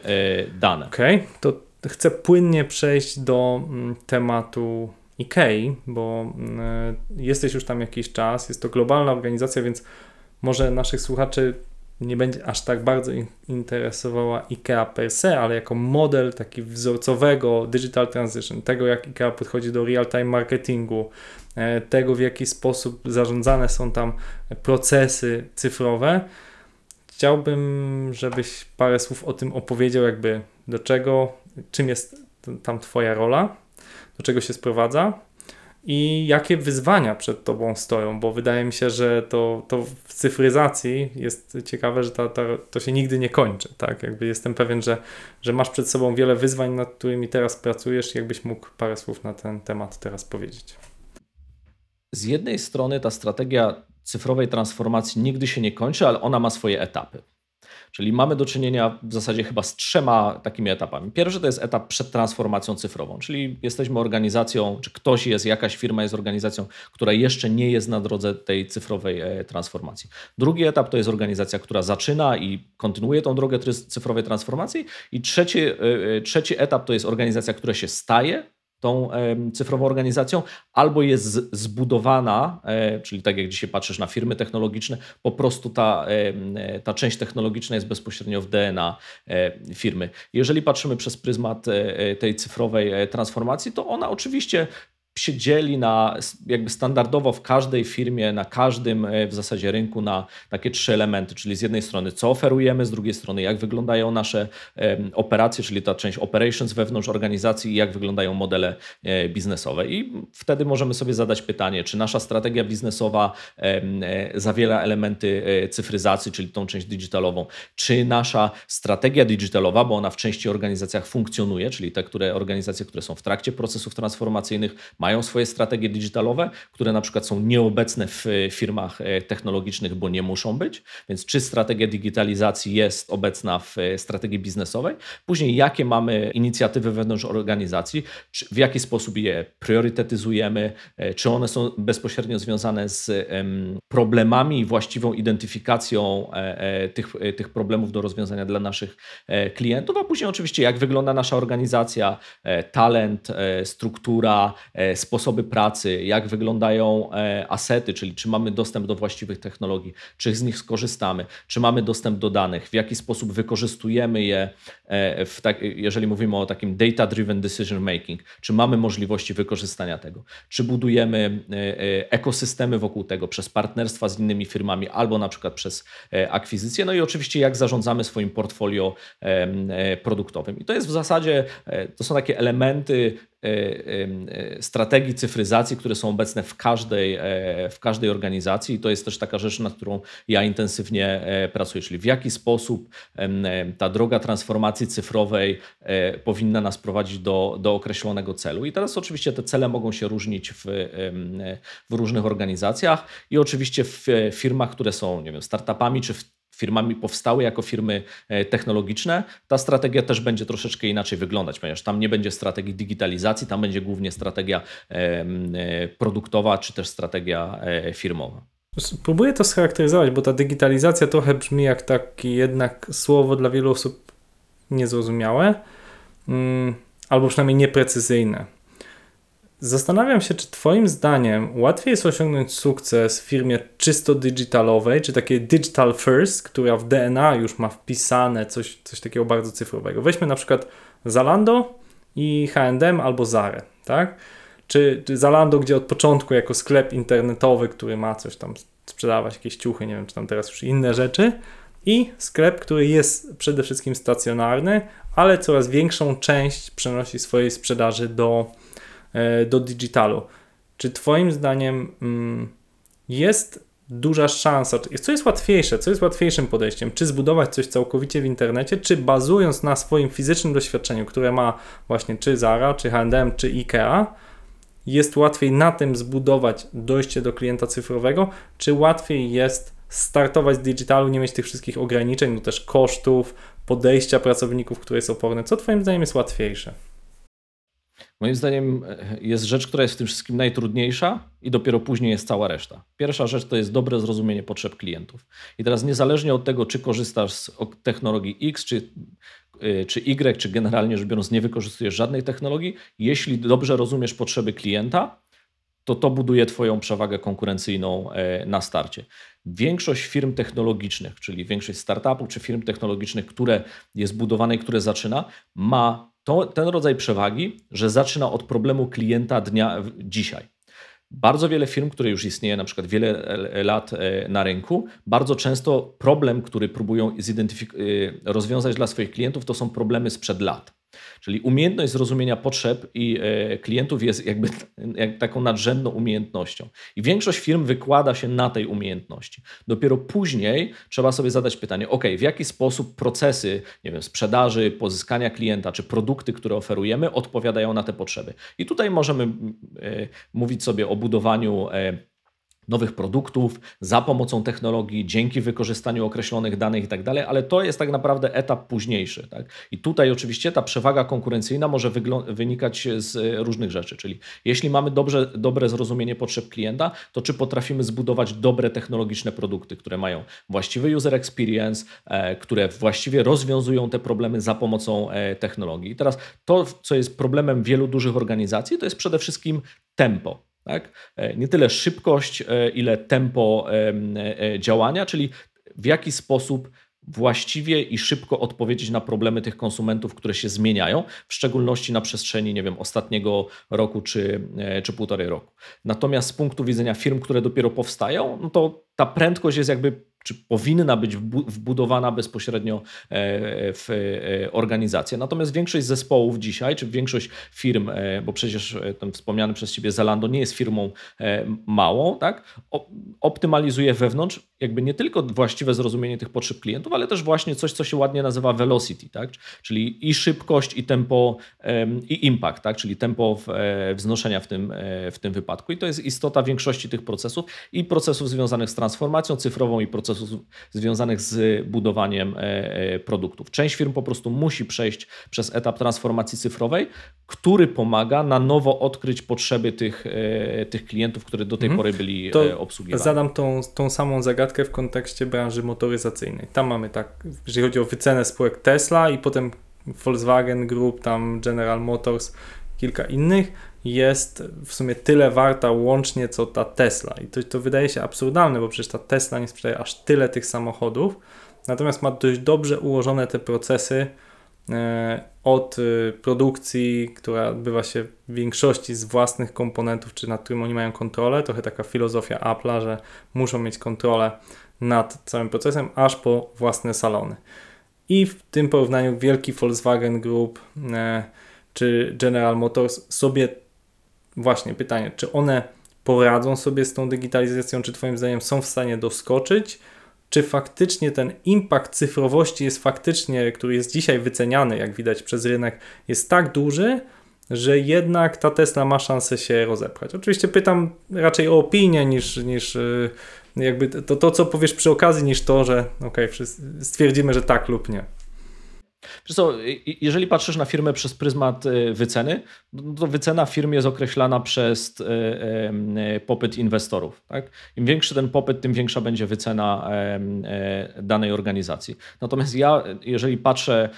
dane. Okej, okay, to chcę płynnie przejść do mm, tematu IKEA, bo mm, jesteś już tam jakiś czas, jest to globalna organizacja, więc może naszych słuchaczy nie będzie aż tak bardzo interesowała IKEA per se, ale jako model taki wzorcowego digital transition, tego jak IKEA podchodzi do real-time marketingu, e, tego w jaki sposób zarządzane są tam procesy cyfrowe. Chciałbym, żebyś parę słów o tym opowiedział, jakby do czego, czym jest tam Twoja rola do czego się sprowadza i jakie wyzwania przed Tobą stoją, bo wydaje mi się, że to, to w cyfryzacji jest ciekawe, że ta, ta, to się nigdy nie kończy. Tak? Jakby jestem pewien, że, że masz przed sobą wiele wyzwań, nad którymi teraz pracujesz. Jakbyś mógł parę słów na ten temat teraz powiedzieć. Z jednej strony ta strategia cyfrowej transformacji nigdy się nie kończy, ale ona ma swoje etapy. Czyli mamy do czynienia w zasadzie chyba z trzema takimi etapami. Pierwszy to jest etap przed transformacją cyfrową, czyli jesteśmy organizacją, czy ktoś jest, jakaś firma jest organizacją, która jeszcze nie jest na drodze tej cyfrowej e, transformacji. Drugi etap to jest organizacja, która zaczyna i kontynuuje tą drogę cyfrowej transformacji. I trzeci, e, e, trzeci etap to jest organizacja, która się staje tą cyfrową organizacją, albo jest zbudowana, e, czyli tak jak dzisiaj patrzysz na firmy technologiczne, po prostu ta, ta część technologiczna jest bezpośrednio w DNA e, firmy. Jeżeli patrzymy przez pryzmat e, tej cyfrowej transformacji, to ona oczywiście się dzieli na jakby standardowo w każdej firmie, na każdym e, w zasadzie rynku na takie trzy elementy, czyli z jednej strony co oferujemy, z drugiej strony jak wyglądają nasze operacje, czyli ta część operations wewnątrz organizacji i jak wyglądają modele e, biznesowe. I wtedy możemy sobie zadać pytanie, czy nasza strategia biznesowa e, zawiera elementy cyfryzacji, czyli tą część digitalową, czy nasza strategia digitalowa, bo ona w części organizacjach funkcjonuje, czyli te które, organizacje, które są w trakcie procesów transformacyjnych, mają swoje strategie digitalowe, które na przykład są nieobecne w firmach e, technologicznych, bo nie muszą być. Więc czy strategia digitalizacji jest obecna w e, strategii biznesowej? Później, jakie mamy inicjatywy wewnątrz organizacji, czy, w jaki sposób je priorytetyzujemy, e, czy one są bezpośrednio związane z problemami i właściwą identyfikacją tych, tych problemów do rozwiązania dla naszych klientów, a później oczywiście, jak wygląda nasza organizacja, talent, struktura, sposoby pracy, jak wyglądają e, asety, czyli czy mamy dostęp do właściwych technologii, czy z nich skorzystamy, czy mamy dostęp do danych, w jaki sposób wykorzystujemy je, e, tak, jeżeli mówimy o takim data-driven decision making, czy mamy możliwości wykorzystania tego, czy budujemy e, ekosystemy wokół tego przez partnerstwa z innymi firmami albo na przykład przez akwizycję, no i oczywiście jak zarządzamy swoim portfolio produktowym. I to jest w zasadzie, to są takie elementy strategii cyfryzacji, które są obecne w każdej, e, w każdej organizacji. I to jest też taka rzecz, nad którą ja intensywnie e, pracuję, czyli w jaki sposób ta droga transformacji cyfrowej powinna nas prowadzić do, do określonego celu. I teraz oczywiście te cele mogą się różnić w, w różnych organizacjach i oczywiście w firmach, które są nie wiem, startupami czy w firmami powstały jako firmy e, technologiczne, ta strategia też będzie troszeczkę inaczej wyglądać, ponieważ tam nie będzie strategii digitalizacji, tam będzie głównie strategia e, produktowa czy też strategia e, firmowa. Próbuję to scharakteryzować, bo ta digitalizacja trochę brzmi jak takie jednak słowo dla wielu osób niezrozumiałe, mm, albo przynajmniej nieprecyzyjne. Zastanawiam się, czy Twoim zdaniem łatwiej jest osiągnąć sukces w firmie czysto digitalowej, czy takiej digital first, która w DNA już ma wpisane coś, coś takiego bardzo cyfrowego. Weźmy na przykład Zalando i H&M albo Zara, tak? Czy, czy Zalando, gdzie od początku jako sklep internetowy, który ma coś tam sprzedawać, jakieś ciuchy, nie wiem, czy tam teraz już inne rzeczy, i sklep, który jest przede wszystkim stacjonarny, ale coraz większą część przenosi swojej sprzedaży do do digitalu. Czy Twoim zdaniem mm, jest duża szansa, co jest łatwiejsze, co jest łatwiejszym podejściem, czy zbudować coś całkowicie w internecie, czy bazując na swoim fizycznym doświadczeniu, które ma właśnie czy Zara, czy H&M, czy IKEA, jest łatwiej na tym zbudować dojście do klienta cyfrowego, czy łatwiej jest startować z digitalu, nie mieć tych wszystkich ograniczeń, no też kosztów, podejścia pracowników, które jest oporne. Co Twoim zdaniem jest łatwiejsze? Moim zdaniem e, jest rzecz, która jest w tym wszystkim najtrudniejsza i dopiero później jest cała reszta. Pierwsza rzecz to jest dobre zrozumienie potrzeb klientów. I teraz niezależnie od tego, czy korzystasz z technologii X, czy, e, czy Y, czy generalnie rzecz biorąc nie wykorzystujesz żadnej technologii, jeśli dobrze rozumiesz potrzeby klienta, to to buduje Twoją przewagę konkurencyjną e, na starcie. Większość firm technologicznych, czyli większość startupów czy firm technologicznych, które jest budowane i które zaczyna, ma to, ten rodzaj przewagi, że zaczyna od problemu klienta dnia dzisiaj. Bardzo wiele firm, które już istnieje na przykład wiele lat e, na rynku, bardzo często problem, który próbują e, rozwiązać dla swoich klientów, to są problemy sprzed lat. Czyli umiejętność zrozumienia potrzeb i e, klientów jest jakby jak taką nadrzędną umiejętnością. I większość firm wykłada się na tej umiejętności. Dopiero później trzeba sobie zadać pytanie, ok, w jaki sposób procesy, nie wiem, sprzedaży, pozyskania klienta, czy produkty, które oferujemy, odpowiadają na te potrzeby. I tutaj możemy e, mówić sobie o budowaniu e, nowych produktów za pomocą technologii, dzięki wykorzystaniu określonych danych i tak dalej, ale to jest tak naprawdę etap późniejszy. Tak? I tutaj oczywiście ta przewaga konkurencyjna może wynikać z różnych rzeczy, czyli jeśli mamy dobrze, dobre zrozumienie potrzeb klienta, to czy potrafimy zbudować dobre technologiczne produkty, które mają właściwy user experience, e, które właściwie rozwiązują te problemy za pomocą e, technologii. I teraz to, co jest problemem wielu dużych organizacji, to jest przede wszystkim tempo. Tak? E, nie tyle szybkość, e, ile tempo e, działania, czyli w jaki sposób właściwie i szybko odpowiedzieć na problemy tych konsumentów, które się zmieniają, w szczególności na przestrzeni, nie wiem, ostatniego roku czy, czy półtorej roku. Natomiast z punktu widzenia firm, które dopiero powstają, no to ta prędkość jest jakby czy powinna być wbudowana bezpośrednio e, w e, organizację. Natomiast większość zespołów dzisiaj, czy większość firm, e, bo przecież ten wspomniany przez Ciebie Zalando nie jest firmą małą, tak, optymalizuje wewnątrz jakby nie tylko właściwe zrozumienie tych potrzeb klientów, ale też właśnie coś, co się ładnie nazywa velocity, tak? czyli i szybkość, i tempo, i impact, tak? czyli tempo wznoszenia w tym, w tym wypadku. I to jest istota większości tych procesów i procesów związanych z transformacją cyfrową i procesów procesów związanych z budowaniem e, e, produktów. Część firm po prostu musi przejść przez etap transformacji cyfrowej, który pomaga na nowo odkryć potrzeby tych, e, tych klientów, które do tej mhm. pory byli to obsługiwani. Zadam tą, tą samą zagadkę w kontekście branży motoryzacyjnej. Tam mamy tak, jeżeli chodzi o wycenę spółek Tesla i potem Volkswagen Group, tam General Motors, kilka innych jest w sumie tyle warta łącznie co ta Tesla. I to, to wydaje się absurdalne, bo przecież ta Tesla nie sprzedaje aż tyle tych samochodów, natomiast ma dość dobrze ułożone te procesy e, od e, produkcji, która odbywa się w większości z własnych komponentów, czy nad którym oni mają kontrolę, trochę taka filozofia Apple'a, że muszą mieć kontrolę nad całym procesem, aż po własne salony. I w tym porównaniu wielki Volkswagen Group e, czy General Motors sobie właśnie pytanie, czy one poradzą sobie z tą digitalizacją, czy Twoim zdaniem są w stanie doskoczyć, czy faktycznie ten impact cyfrowości jest faktycznie, który jest dzisiaj wyceniany, jak widać przez rynek, jest tak duży, że jednak ta Tesla ma szansę się rozepchać. Oczywiście pytam raczej o opinię niż, niż y, jakby to, to, co powiesz przy okazji, niż to, że ok, stwierdzimy, że tak lub nie. Co, jeżeli patrzysz na firmę przez pryzmat e, wyceny, no to wycena firmy jest określana przez e, e, popyt inwestorów. Tak? Im większy ten popyt, tym większa będzie wycena danej organizacji. Natomiast ja, jeżeli patrzę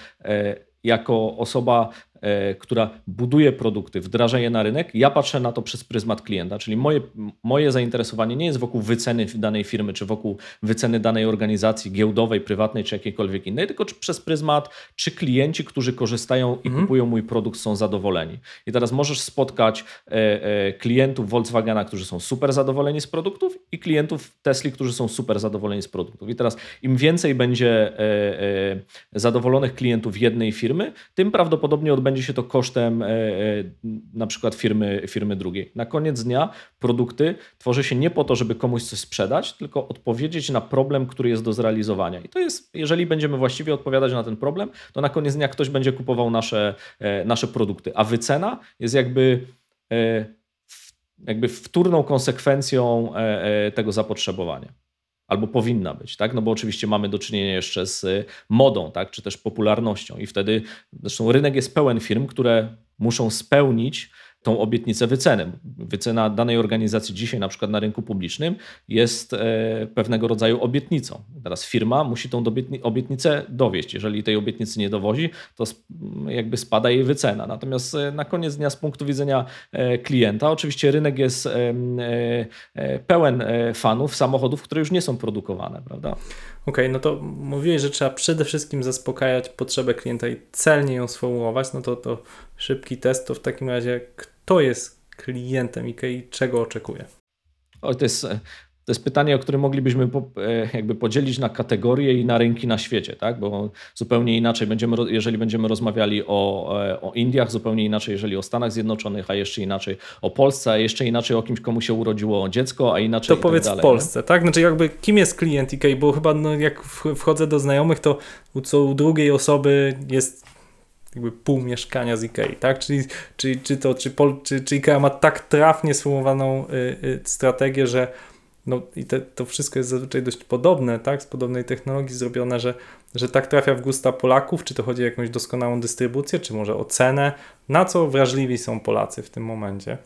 jako osoba E, która buduje produkty, wdraża je na rynek, ja patrzę na to przez pryzmat klienta, czyli moje, moje zainteresowanie nie jest wokół wyceny danej firmy, czy wokół wyceny danej organizacji giełdowej, prywatnej, czy jakiejkolwiek innej, tylko przez pryzmat, czy klienci, którzy korzystają i mhm. kupują mój produkt, są zadowoleni. I teraz możesz spotkać e, e, klientów Volkswagena, którzy są super zadowoleni z produktów i klientów Tesli, którzy są super zadowoleni z produktów. I teraz im więcej będzie e, e, zadowolonych klientów jednej firmy, tym prawdopodobnie odbędzie będzie się to kosztem e, e, na przykład firmy, firmy drugiej. Na koniec dnia produkty tworzy się nie po to, żeby komuś coś sprzedać, tylko odpowiedzieć na problem, który jest do zrealizowania. I to jest, jeżeli będziemy właściwie odpowiadać na ten problem, to na koniec dnia ktoś będzie kupował nasze, e, nasze produkty. A wycena jest jakby jakby wtórną konsekwencją tego zapotrzebowania albo powinna być, tak? No bo oczywiście mamy do czynienia jeszcze z y, modą, tak? Czy też popularnością i wtedy, zresztą rynek jest pełen firm, które muszą spełnić tą obietnicę wyceny. Wycena danej organizacji dzisiaj, na przykład na rynku publicznym, jest e, pewnego rodzaju obietnicą. Teraz firma musi tą obietnicę dowieść. Jeżeli tej obietnicy nie dowozi, to jakby spada jej wycena. Natomiast e, na koniec dnia, z punktu widzenia e, klienta, oczywiście rynek jest pełen fanów samochodów, które już nie są produkowane, prawda? Okej, okay, no to mówiłeś, że trzeba przede wszystkim zaspokajać potrzebę klienta i celnie ją sformułować, no to, to szybki test, to w takim razie kto jest klientem IKEA i czego oczekuje? O, to jest to jest pytanie, o które moglibyśmy e, jakby podzielić na kategorie i na rynki na świecie, tak? bo zupełnie inaczej będziemy, jeżeli będziemy rozmawiali o, e, o Indiach, zupełnie inaczej, jeżeli o Stanach Zjednoczonych, a jeszcze inaczej o Polsce, a jeszcze inaczej o kimś, komu się urodziło dziecko, a inaczej. To tak powiedz dalej, w Polsce, nie? tak? Znaczy, jakby kim jest klient IKEA, bo chyba no, jak wchodzę do znajomych, to u co u drugiej osoby jest jakby pół mieszkania z Ikei, tak? Czyli, czyli czy to, czy, Pol, czy, czy Ikea ma tak trafnie sformułowaną y, y, strategię, że no i te, to wszystko jest zazwyczaj dość podobne, tak? Z podobnej technologii zrobione, że, że tak trafia w gusta Polaków, czy to chodzi o jakąś doskonałą dystrybucję, czy może o cenę, na co wrażliwi są Polacy w tym momencie?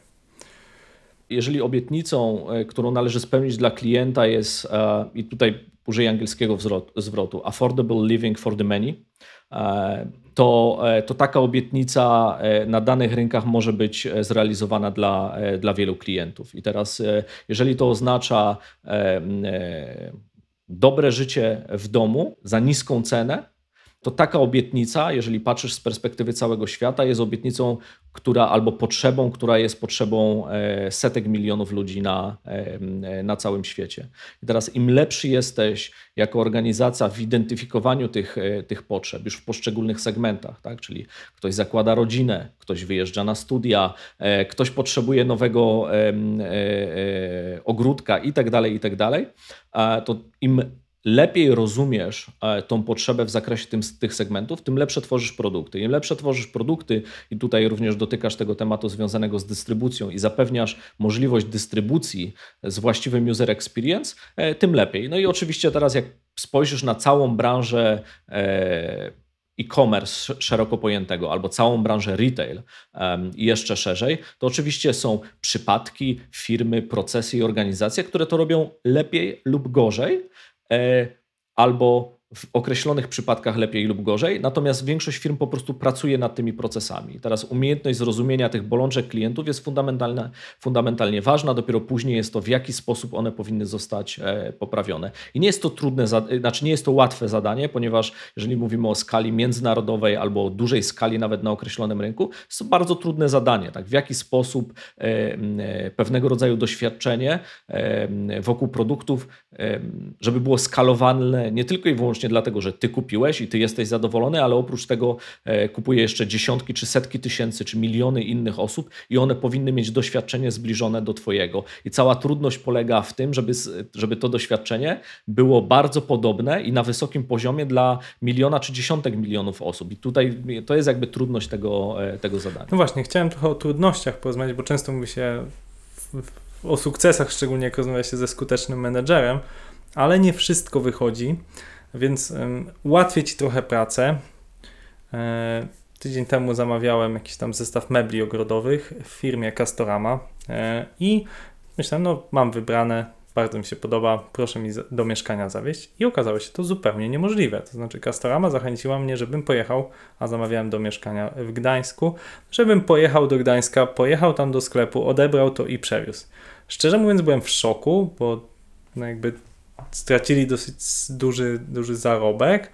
Jeżeli obietnicą, e, którą należy spełnić dla klienta jest, e, i tutaj użyję angielskiego zwrotu, affordable living for the many, e, to, e, to taka obietnica e, na danych rynkach może być e, zrealizowana dla, dla wielu klientów. I teraz, jeżeli to oznacza dobre życie w domu za niską cenę, to taka obietnica, jeżeli patrzysz z perspektywy całego świata, jest obietnicą, która albo potrzebą, która jest potrzebą e, setek milionów ludzi na, e, na całym świecie. I teraz im lepszy jesteś jako organizacja w identyfikowaniu tych, e, tych potrzeb już w poszczególnych segmentach, tak? czyli ktoś zakłada rodzinę, ktoś wyjeżdża na studia, ktoś potrzebuje nowego ogródka i tak dalej, i tak dalej, to im lepiej rozumiesz e, tą potrzebę w zakresie tym, tych segmentów, tym lepsze tworzysz produkty. Im lepsze tworzysz produkty, i tutaj również dotykasz tego tematu związanego z dystrybucją i zapewniasz możliwość dystrybucji z właściwym user experience, e, tym lepiej. No i oczywiście teraz, jak spojrzysz na całą branżę e, e-commerce szeroko pojętego, albo całą branżę retail i jeszcze szerzej, to oczywiście są przypadki, firmy, procesy i organizacje, które to robią lepiej lub gorzej, albo w określonych przypadkach lepiej lub gorzej, natomiast większość firm po prostu pracuje nad tymi procesami. Teraz umiejętność zrozumienia tych bolączek klientów jest fundamentalnie, fundamentalnie ważna, dopiero później jest to, w jaki sposób one powinny zostać e, poprawione. I nie jest to trudne, znaczy nie jest to łatwe zadanie, ponieważ jeżeli mówimy o skali międzynarodowej albo o dużej skali nawet na określonym rynku, jest to bardzo trudne zadanie. Tak? W jaki sposób e, e, pewnego rodzaju doświadczenie wokół produktów, żeby było skalowalne nie tylko i wyłącznie wyłącznie dlatego, że ty kupiłeś i ty jesteś zadowolony, ale oprócz tego e, kupuje jeszcze dziesiątki czy setki tysięcy czy miliony innych osób i one powinny mieć doświadczenie zbliżone do twojego. I cała trudność polega w tym, żeby, żeby to doświadczenie było bardzo podobne i na wysokim poziomie dla miliona czy dziesiątek milionów osób. I tutaj to jest jakby trudność tego, e, tego zadania. No właśnie, chciałem trochę o trudnościach porozmawiać, bo często mówi się o sukcesach, szczególnie jak rozmawia się ze skutecznym menedżerem, ale nie wszystko wychodzi. Więc um, ułatwię Ci trochę pracę. E, tydzień temu zamawiałem jakiś tam zestaw mebli ogrodowych w firmie Castorama e, i myślałem, no mam wybrane, bardzo mi się podoba, proszę mi do mieszkania zawieźć. I okazało się to zupełnie niemożliwe. To znaczy Castorama zachęciła mnie, żebym pojechał, a zamawiałem do mieszkania w Gdańsku, żebym pojechał do Gdańska, pojechał tam do sklepu, odebrał to i przewiózł. Szczerze mówiąc byłem w szoku, bo no jakby stracili dosyć duży, duży zarobek.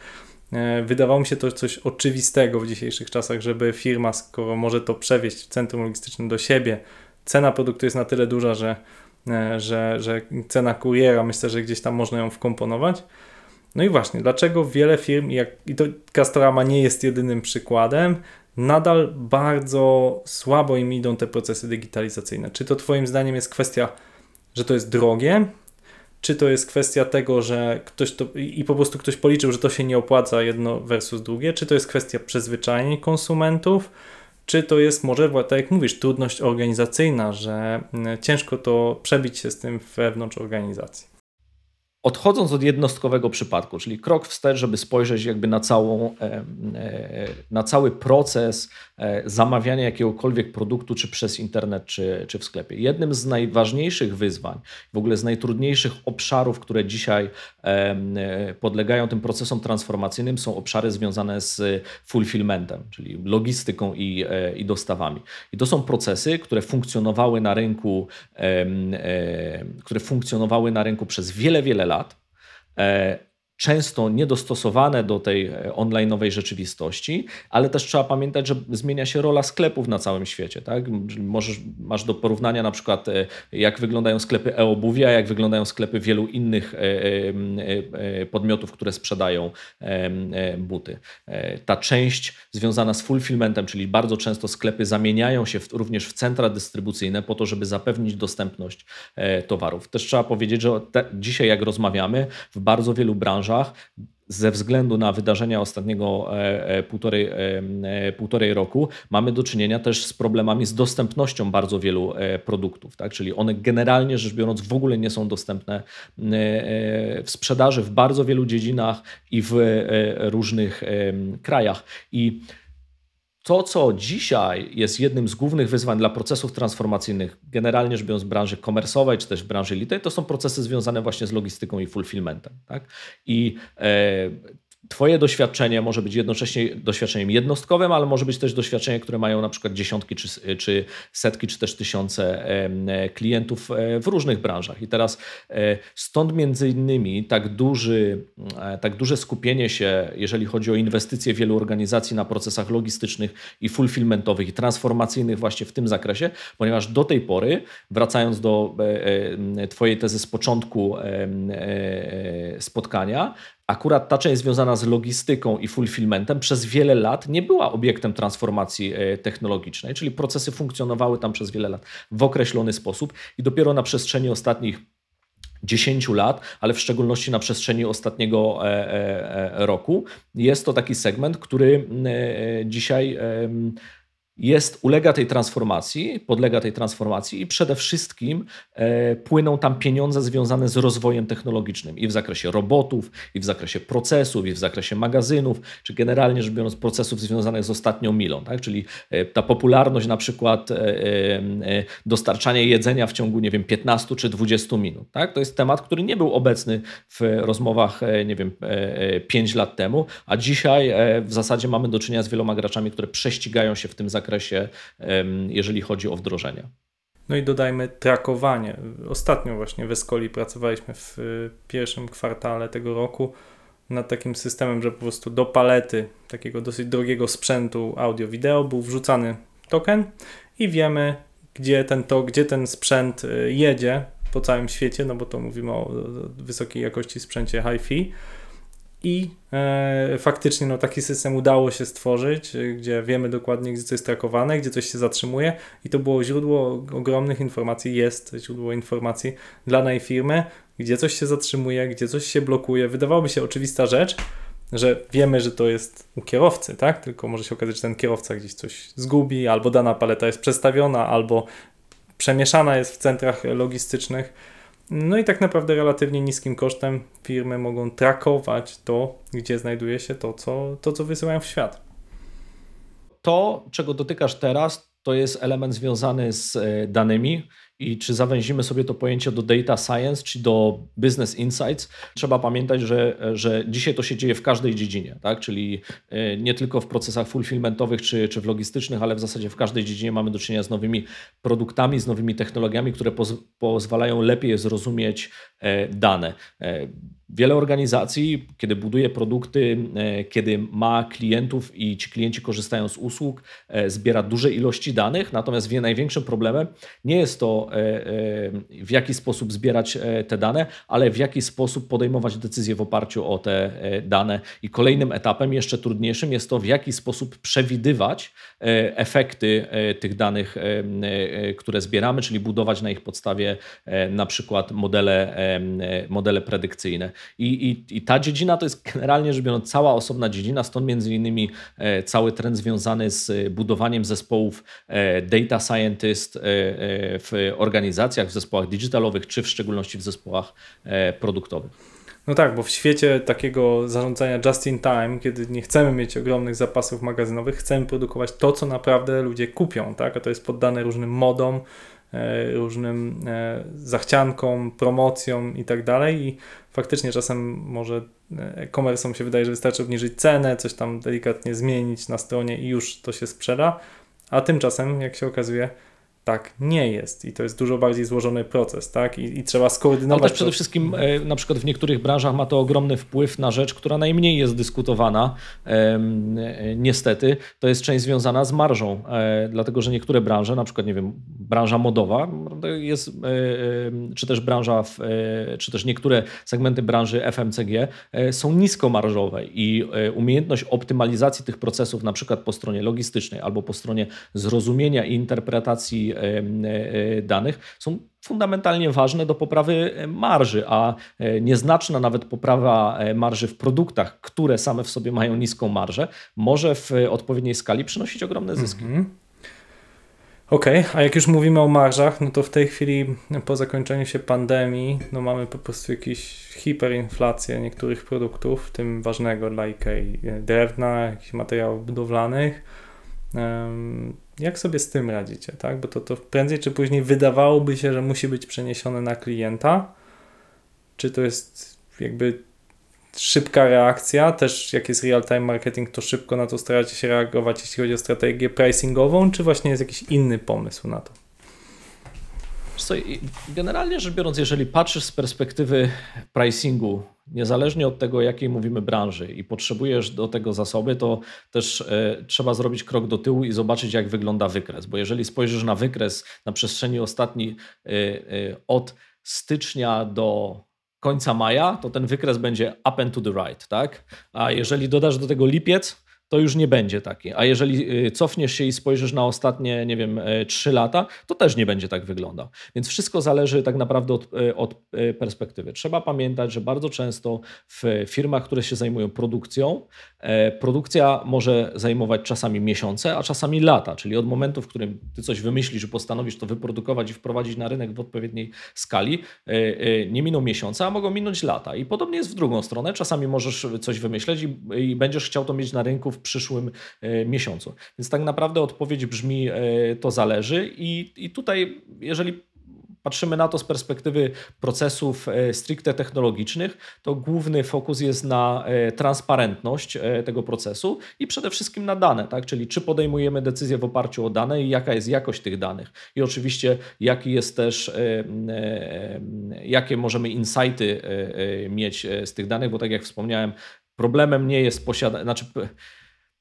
E, wydawało mi się to coś oczywistego w dzisiejszych czasach, żeby firma, skoro może to przewieźć w centrum logistycznym do siebie, cena produktu jest na tyle duża, że, e, że, że cena kuriera myślę, że gdzieś tam można ją wkomponować. No i właśnie, dlaczego wiele firm, jak, i to Castorama nie jest jedynym przykładem, nadal bardzo słabo im idą te procesy digitalizacyjne. Czy to Twoim zdaniem jest kwestia, że to jest drogie, czy to jest kwestia tego, że ktoś to i po prostu ktoś policzył, że to się nie opłaca jedno versus drugie, czy to jest kwestia przyzwyczajeń konsumentów, czy to jest może, tak jak mówisz, trudność organizacyjna, że mm, ciężko to przebić się z tym wewnątrz organizacji. Odchodząc od jednostkowego przypadku, czyli krok wstecz, żeby spojrzeć jakby na, całą, e, na cały proces zamawiania jakiegokolwiek produktu, czy przez internet, czy, czy w sklepie. Jednym z najważniejszych wyzwań, w ogóle z najtrudniejszych obszarów, które dzisiaj podlegają tym procesom transformacyjnym, są obszary związane z fulfillmentem, czyli logistyką i, i dostawami. I to są procesy, które funkcjonowały na rynku, które funkcjonowały na rynku przez wiele, wiele lat e, często niedostosowane do tej e, online'owej rzeczywistości, ale też trzeba pamiętać, że zmienia się rola sklepów na całym świecie. Tak? Możesz, masz do porównania na przykład e, jak wyglądają sklepy e-obuwia, jak wyglądają sklepy wielu innych podmiotów, które sprzedają buty. Ta część związana z fulfillmentem, czyli bardzo często sklepy zamieniają się również w centra dystrybucyjne po to, żeby zapewnić dostępność towarów. Też trzeba powiedzieć, że te, dzisiaj jak rozmawiamy, w bardzo wielu branżach ze względu na wydarzenia ostatniego e, e, półtorej, e, półtorej roku mamy do czynienia też z problemami z dostępnością bardzo wielu produktów. Tak? Czyli one generalnie rzecz biorąc w ogóle nie są dostępne w sprzedaży w bardzo wielu dziedzinach i w różnych krajach. I to, co dzisiaj jest jednym z głównych wyzwań dla procesów transformacyjnych, generalnie rzecz biorąc branży komersowej czy też branży retail, to są procesy związane właśnie z logistyką i fulfillmentem. Tak? I e, Twoje doświadczenie może być jednocześnie doświadczeniem jednostkowym, ale może być też doświadczenie, które mają na przykład dziesiątki, czy, czy setki, czy też tysiące e, klientów e, w różnych branżach. I teraz e, stąd między innymi tak, duży, tak duże skupienie się, jeżeli chodzi o inwestycje wielu organizacji na procesach logistycznych i fulfillmentowych i transformacyjnych właśnie w tym zakresie, ponieważ do tej pory, wracając do Twojej tezy z początku spotkania, akurat ta część związana z logistyką i fulfillmentem przez wiele lat nie była obiektem transformacji e, technologicznej, czyli procesy funkcjonowały tam przez wiele lat w określony sposób i dopiero na przestrzeni ostatnich 10 lat, ale w szczególności na przestrzeni ostatniego e, e, roku, jest to taki segment, który dzisiaj jest, ulega tej transformacji, podlega tej transformacji i przede wszystkim e, płyną tam pieniądze związane z rozwojem technologicznym i w zakresie robotów, i w zakresie procesów, i w zakresie magazynów, czy generalnie rzecz biorąc procesów związanych z ostatnią milą, tak? czyli e, ta popularność na przykład e, e, dostarczania jedzenia w ciągu, nie wiem, 15 czy 20 minut. Tak? To jest temat, który nie był obecny w rozmowach, e, nie wiem, 5 e, lat temu, a dzisiaj w zasadzie mamy do czynienia z wieloma graczami, które prześcigają się w tym zakresie zakresie, jeżeli chodzi o wdrożenie. No i dodajmy trakowanie. Ostatnio właśnie w Escoli pracowaliśmy w y, pierwszym kwartale tego roku nad takim systemem, że po prostu do palety takiego dosyć drogiego sprzętu audio-wideo był wrzucany token i wiemy, gdzie ten, to, gdzie ten sprzęt y, jedzie po całym świecie, no bo to mówimy o wysokiej jakości sprzęcie hi-fi i e, faktycznie no, taki system udało się stworzyć, e, gdzie wiemy dokładnie, gdzie coś jest trakowane, gdzie coś się zatrzymuje i to było źródło ogromnych informacji, jest źródło informacji dla danej firmy, gdzie coś się zatrzymuje, gdzie coś się blokuje. Wydawałoby się oczywista rzecz, że wiemy, że to jest u kierowcy, tak? Tylko może się okazać, że ten kierowca gdzieś coś zgubi, albo dana paleta jest przestawiona, albo przemieszana jest w centrach logistycznych no i tak naprawdę relatywnie niskim kosztem firmy mogą trakować to, gdzie znajduje się to, co, to, co wysyłają w świat. To, czego dotykasz teraz, to jest element związany z e, danymi i czy zawęzimy sobie to pojęcie do data science, czy do business insights, trzeba pamiętać, że, że dzisiaj to się dzieje w każdej dziedzinie, tak? czyli e, nie tylko w procesach fulfillmentowych czy, czy w logistycznych, ale w zasadzie w każdej dziedzinie mamy do czynienia z nowymi produktami, z nowymi technologiami, które poz pozwalają lepiej zrozumieć e, dane. Wiele organizacji, kiedy buduje produkty, e, kiedy ma klientów i ci klienci korzystają z usług, e, zbiera duże ilości danych, natomiast największym problemem nie jest to, e, w jaki sposób zbierać te dane, ale w jaki sposób podejmować decyzje w oparciu o te dane. I kolejnym etapem, jeszcze trudniejszym, jest to, w jaki sposób przewidywać efekty tych danych, które zbieramy, czyli budować na ich podstawie na przykład modele, modele predykcyjne. I, i, I ta dziedzina to jest generalnie rzecz biorąc cała osobna dziedzina, stąd między innymi e, cały trend związany z budowaniem zespołów e, data scientist e, w organizacjach, w zespołach digitalowych, czy w szczególności w zespołach produktowych. No tak, bo w świecie takiego zarządzania just in time, kiedy nie chcemy mieć ogromnych zapasów magazynowych, chcemy produkować to, co naprawdę ludzie kupią, tak? A to jest poddane różnym modom, E, różnym e, zachciankom, promocjom i tak dalej. I faktycznie czasem może e-commerce'om się wydaje, że wystarczy obniżyć cenę, coś tam delikatnie zmienić na stronie i już to się sprzeda, a tymczasem, jak się okazuje, tak nie jest i to jest dużo bardziej złożony proces, tak? I, i trzeba skoordynować. Ale też przede wszystkim e, na przykład w niektórych branżach ma to ogromny wpływ na rzecz, która najmniej jest dyskutowana. E, niestety to jest część związana z marżą, e, dlatego że niektóre branże, na przykład nie wiem, branża modowa jest, czy też branża, w, czy też niektóre segmenty branży FMCG są niskomarżowe i umiejętność optymalizacji tych procesów, na przykład po stronie logistycznej albo po stronie zrozumienia i interpretacji danych są fundamentalnie ważne do poprawy marży, a e, nieznaczna nawet poprawa marży w produktach, które same w sobie mają niską marżę, może w odpowiedniej skali przynosić ogromne zyski. Mm -hmm. Okej, okay, a jak już mówimy o marżach, no to w tej chwili po zakończeniu się pandemii, no mamy po prostu jakąś hiperinflację niektórych produktów, w tym ważnego dla IKEA drewna, jakichś materiałów budowlanych. Jak sobie z tym radzicie, tak? Bo to, to prędzej czy później wydawałoby się, że musi być przeniesione na klienta. Czy to jest jakby szybka reakcja, też jak jest real-time marketing, to szybko na to staracie się reagować, jeśli chodzi o strategię pricingową, czy właśnie jest jakiś inny pomysł na to? Co, generalnie rzecz biorąc, jeżeli patrzysz z perspektywy pricingu, niezależnie od tego, jakiej mówimy branży i potrzebujesz do tego zasoby, to też e, trzeba zrobić krok do tyłu i zobaczyć, jak wygląda wykres. Bo jeżeli spojrzysz na wykres na przestrzeni ostatni e, e, od stycznia do końca maja, to ten wykres będzie up and to the right, tak? A jeżeli dodasz do tego lipiec, to już nie będzie taki. A jeżeli y, cofniesz się i spojrzysz na ostatnie, nie wiem, 3 lata, to też nie będzie tak wyglądał. Więc wszystko zależy tak naprawdę od, y, od y, perspektywy. Trzeba pamiętać, że bardzo często w firmach, które się zajmują produkcją, e, produkcja może zajmować czasami miesiące, a czasami lata, czyli od momentu, w którym ty coś wymyślisz postanowisz to wyprodukować i wprowadzić na rynek w odpowiedniej skali, nie miną miesiące, a mogą minąć lata. I podobnie jest w drugą stronę. Czasami możesz coś wymyśleć i, i będziesz chciał to mieć na rynku w przyszłym e, miesiącu. Więc tak naprawdę odpowiedź brzmi: e, to zależy, i, i tutaj, jeżeli patrzymy na to z perspektywy procesów e, stricte technologicznych, to główny fokus jest na transparentność tego procesu i przede wszystkim na dane, tak? czyli czy podejmujemy decyzje w oparciu o dane i jaka jest jakość tych danych. I oczywiście jaki jest też, jakie możemy insighty mieć z tych danych, bo tak jak wspomniałem, problemem nie jest posiadanie, znaczy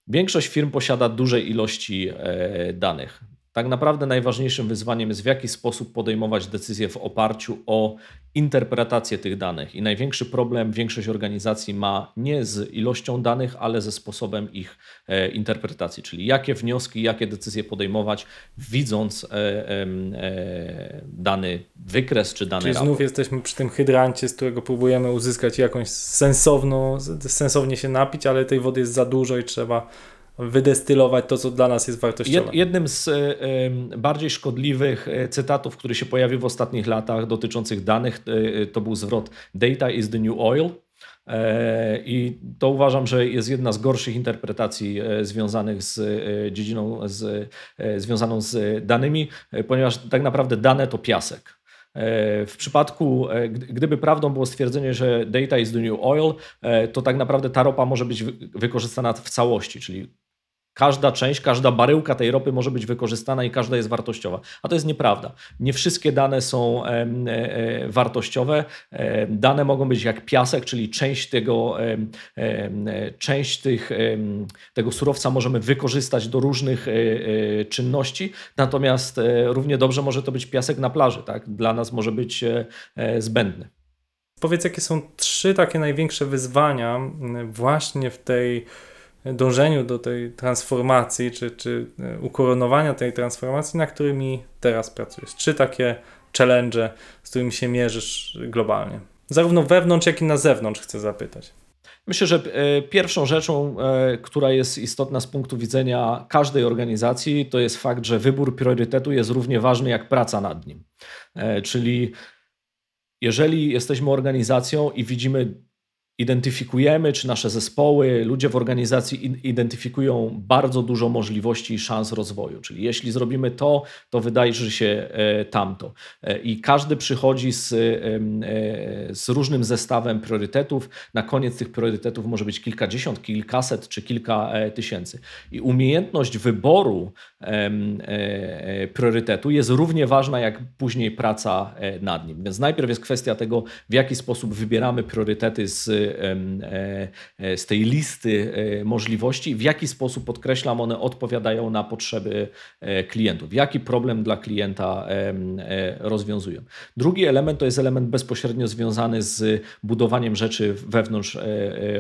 Większość firm posiada duże ilości e, danych. Tak naprawdę najważniejszym wyzwaniem jest w jaki sposób podejmować decyzje w oparciu o interpretację tych danych. I największy problem większość organizacji ma nie z ilością danych, ale ze sposobem ich e, interpretacji, czyli jakie wnioski, jakie decyzje podejmować, widząc e, e, dany wykres czy dany Czyli raport. znów jesteśmy przy tym hydrancie, z którego próbujemy uzyskać jakąś sensowną, sensownie się napić, ale tej wody jest za dużo i trzeba wydestylować to, co dla nas jest wartościowe. Jednym z bardziej szkodliwych e, cytatów, który się pojawił w ostatnich latach dotyczących danych, e, to był zwrot Data is the new oil. E, I to uważam, że jest jedna z gorszych interpretacji związanych z dziedziną z, związaną z danymi, ponieważ tak naprawdę dane to piasek. W przypadku, gdyby prawdą było stwierdzenie, że data is the new oil, to tak naprawdę ta ropa może być wykorzystana w całości, czyli Każda część, każda baryłka tej ropy może być wykorzystana i każda jest wartościowa. A to jest nieprawda. Nie wszystkie dane są e, e, wartościowe. E, dane mogą być jak piasek, czyli część tego, część tych, tego surowca możemy wykorzystać do różnych czynności, natomiast równie dobrze może to być piasek na plaży. Tak? Dla nas może być zbędny. Powiedz, jakie są trzy takie największe wyzwania właśnie w tej dążeniu do tej transformacji, czy, czy e, ukoronowania tej transformacji, na którymi teraz pracujesz? Trzy takie challenge, z którymi się mierzysz globalnie? Zarówno wewnątrz, jak i na zewnątrz chcę zapytać. Myślę, że e, pierwszą rzeczą, e, która jest istotna z punktu widzenia każdej organizacji, to jest fakt, że wybór priorytetu jest równie ważny jak praca nad nim. Czyli jeżeli jesteśmy organizacją i widzimy identyfikujemy, czy nasze zespoły, ludzie w organizacji identyfikują bardzo dużo możliwości i szans rozwoju. Czyli jeśli zrobimy to, to wydarzy się e, tamto. E, I każdy przychodzi z, e, z różnym zestawem priorytetów. Na koniec tych priorytetów może być kilkadziesiąt, kilkaset czy kilka tysięcy. I umiejętność wyboru priorytetu jest równie ważna jak później praca nad nim. Więc najpierw jest kwestia tego, w jaki sposób wybieramy priorytety z E, e, z tej listy e, możliwości, w jaki sposób, podkreślam, one odpowiadają na potrzeby klientów, jaki problem dla klienta rozwiązują. Drugi element to jest element bezpośrednio związany z budowaniem rzeczy wewnątrz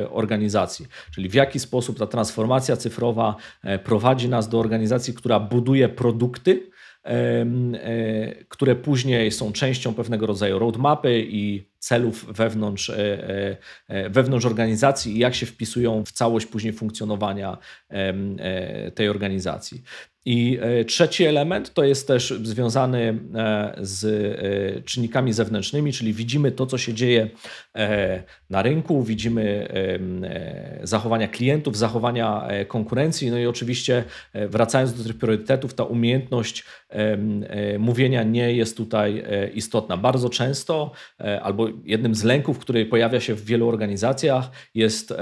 organizacji, czyli w jaki sposób ta transformacja cyfrowa prowadzi nas do organizacji, która buduje produkty, które później są częścią pewnego rodzaju roadmapy i celów wewnątrz, e, e, e, wewnątrz organizacji i jak się wpisują w całość później funkcjonowania tej organizacji. I e, trzeci element to jest też związany e, z e, czynnikami zewnętrznymi, czyli widzimy to, co się dzieje na rynku, widzimy zachowania klientów, zachowania konkurencji, no i oczywiście wracając do tych priorytetów, ta umiejętność mówienia nie jest tutaj istotna. Bardzo często, albo jednym z lęków, który pojawia się w wielu organizacjach, jest,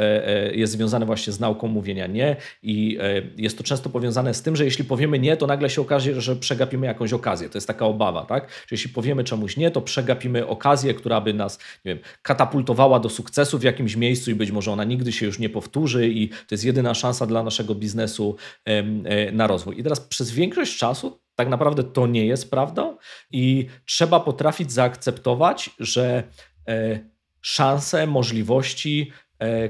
jest związany właśnie z nauką mówienia nie i jest to często powiązane z tym, że jeśli powiemy nie, to nagle się okaże, że przegapimy jakąś okazję. To jest taka obawa, tak? Że jeśli powiemy czemuś nie, to przegapimy okazję, która by nas, nie wiem, katapultowała do sukcesu w jakimś miejscu i być może ona nigdy się już nie powtórzy i to jest jedyna szansa dla naszego biznesu e, na rozwój. I teraz przez większość czasu tak naprawdę to nie jest prawdą i trzeba potrafić zaakceptować, że e, szanse, możliwości,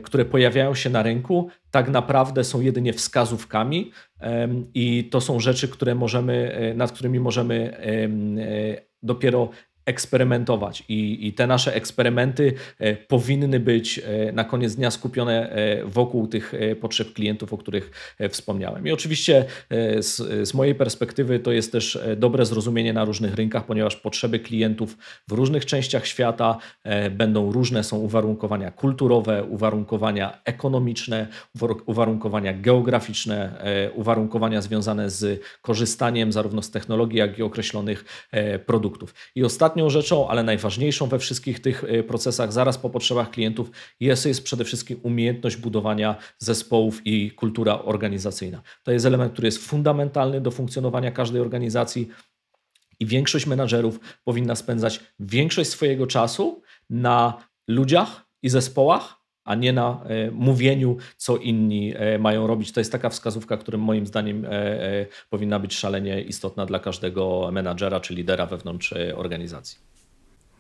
które pojawiają się na rynku, tak naprawdę są jedynie wskazówkami i to są rzeczy, które możemy, e, nad którymi możemy e, dopiero eksperymentować i, i te nasze eksperymenty e, powinny być e, na koniec dnia skupione e, wokół tych potrzeb klientów, o których wspomniałem. I oczywiście z, z mojej perspektywy to jest też dobre zrozumienie na różnych rynkach, ponieważ potrzeby klientów w różnych częściach świata będą różne, są uwarunkowania kulturowe, uwarunkowania ekonomiczne, uwarunkowania geograficzne, uwarunkowania związane z korzystaniem zarówno z technologii, jak i określonych produktów. I ostatnio ostatnią rzeczą, ale najważniejszą we wszystkich tych y, procesach, zaraz po potrzebach klientów, jest, jest przede wszystkim umiejętność budowania zespołów i kultura organizacyjna. To jest element, który jest fundamentalny do funkcjonowania każdej organizacji. I większość menadżerów powinna spędzać większość swojego czasu na ludziach i zespołach, a nie na e, mówieniu, co inni e, mają robić. To jest taka wskazówka, która moim zdaniem e, powinna być szalenie istotna dla każdego menadżera czy lidera wewnątrz organizacji.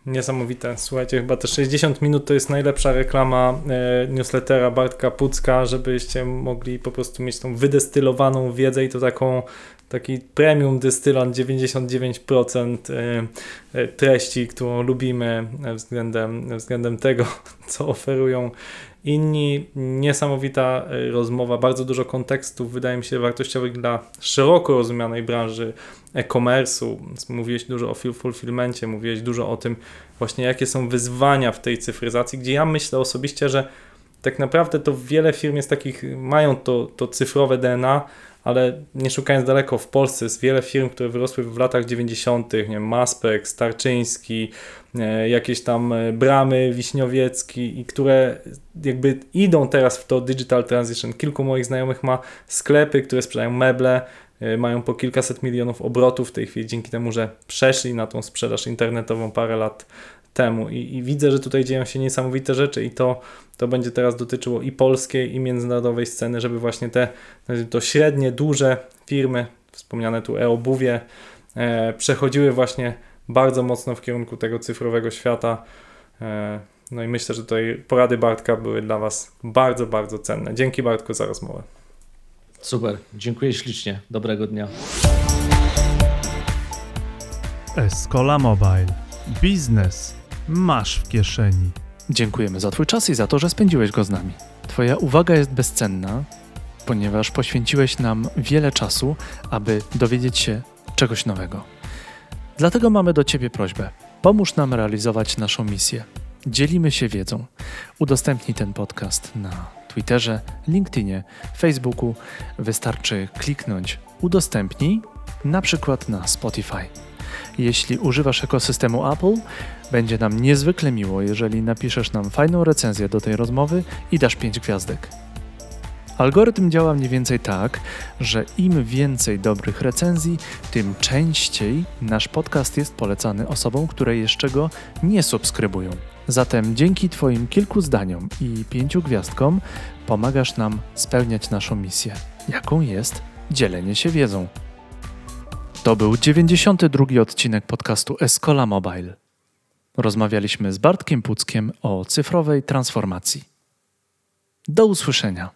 Niesamowite. Słuchajcie, chyba te 60 minut to jest najlepsza reklama newslettera Bartka Pucka, żebyście mogli po prostu mieć tą wydestylowaną wiedzę i to taką taki premium dystylant 99% treści, którą lubimy względem, względem tego, <laughs> co oferują inni. Niesamowita e, rozmowa, bardzo dużo kontekstów, wydaje mi się, wartościowych dla szeroko rozumianej branży e-commerce'u. Mówiłeś dużo o fulfillmencie, mówiłeś dużo o tym właśnie, jakie są wyzwania w tej cyfryzacji, gdzie ja myślę osobiście, że tak naprawdę to wiele firm jest takich, mają to, to cyfrowe DNA, ale nie szukając daleko, w Polsce jest wiele firm, które wyrosły w latach 90., nie wiem, Maspek, Starczyński, e, jakieś tam e, Bramy, Wiśniowiecki i które jakby idą teraz w to digital transition. Kilku moich znajomych ma sklepy, które sprzedają meble, e, mają po kilkaset milionów obrotów w tej chwili dzięki temu, że przeszli na tą sprzedaż internetową parę lat temu I, i, widzę, że tutaj dzieją się niesamowite rzeczy i to, to będzie teraz dotyczyło i polskiej, i międzynarodowej sceny, żeby właśnie te to średnie, duże firmy, wspomniane tu e-obuwie, e, przechodziły właśnie bardzo mocno w kierunku tego cyfrowego świata. E, no i myślę, że tutaj porady Bartka były dla Was bardzo, bardzo cenne. Dzięki Bartku za rozmowę. Super, dziękuję ślicznie. Dobrego dnia. Escola Mobile. Biznes masz w kieszeni. Dziękujemy za Twój czas i za to, że spędziłeś go z nami. Twoja uwaga jest bezcenna, ponieważ poświęciłeś nam wiele czasu, aby dowiedzieć się czegoś nowego. Dlatego mamy do Ciebie prośbę. Pomóż nam realizować naszą misję. Dzielimy się wiedzą. Udostępnij ten podcast na Twitterze, LinkedInie, Facebooku. Wystarczy kliknąć udostępnij, na przykład na Spotify. Jeśli używasz ekosystemu Apple, będzie nam niezwykle miło, jeżeli napiszesz nam fajną recenzję do tej rozmowy i dasz 5 gwiazdek. Algorytm działa mniej więcej tak, że im więcej dobrych recenzji, tym częściej nasz podcast jest polecany osobom, które jeszcze go nie subskrybują. Zatem dzięki Twoim kilku zdaniom i pięciu gwiazdkom pomagasz nam spełniać naszą misję, jaką jest dzielenie się wiedzą. To był 92 odcinek podcastu Escola Mobile. Rozmawialiśmy z Bartkiem Puckiem o cyfrowej transformacji. Do usłyszenia.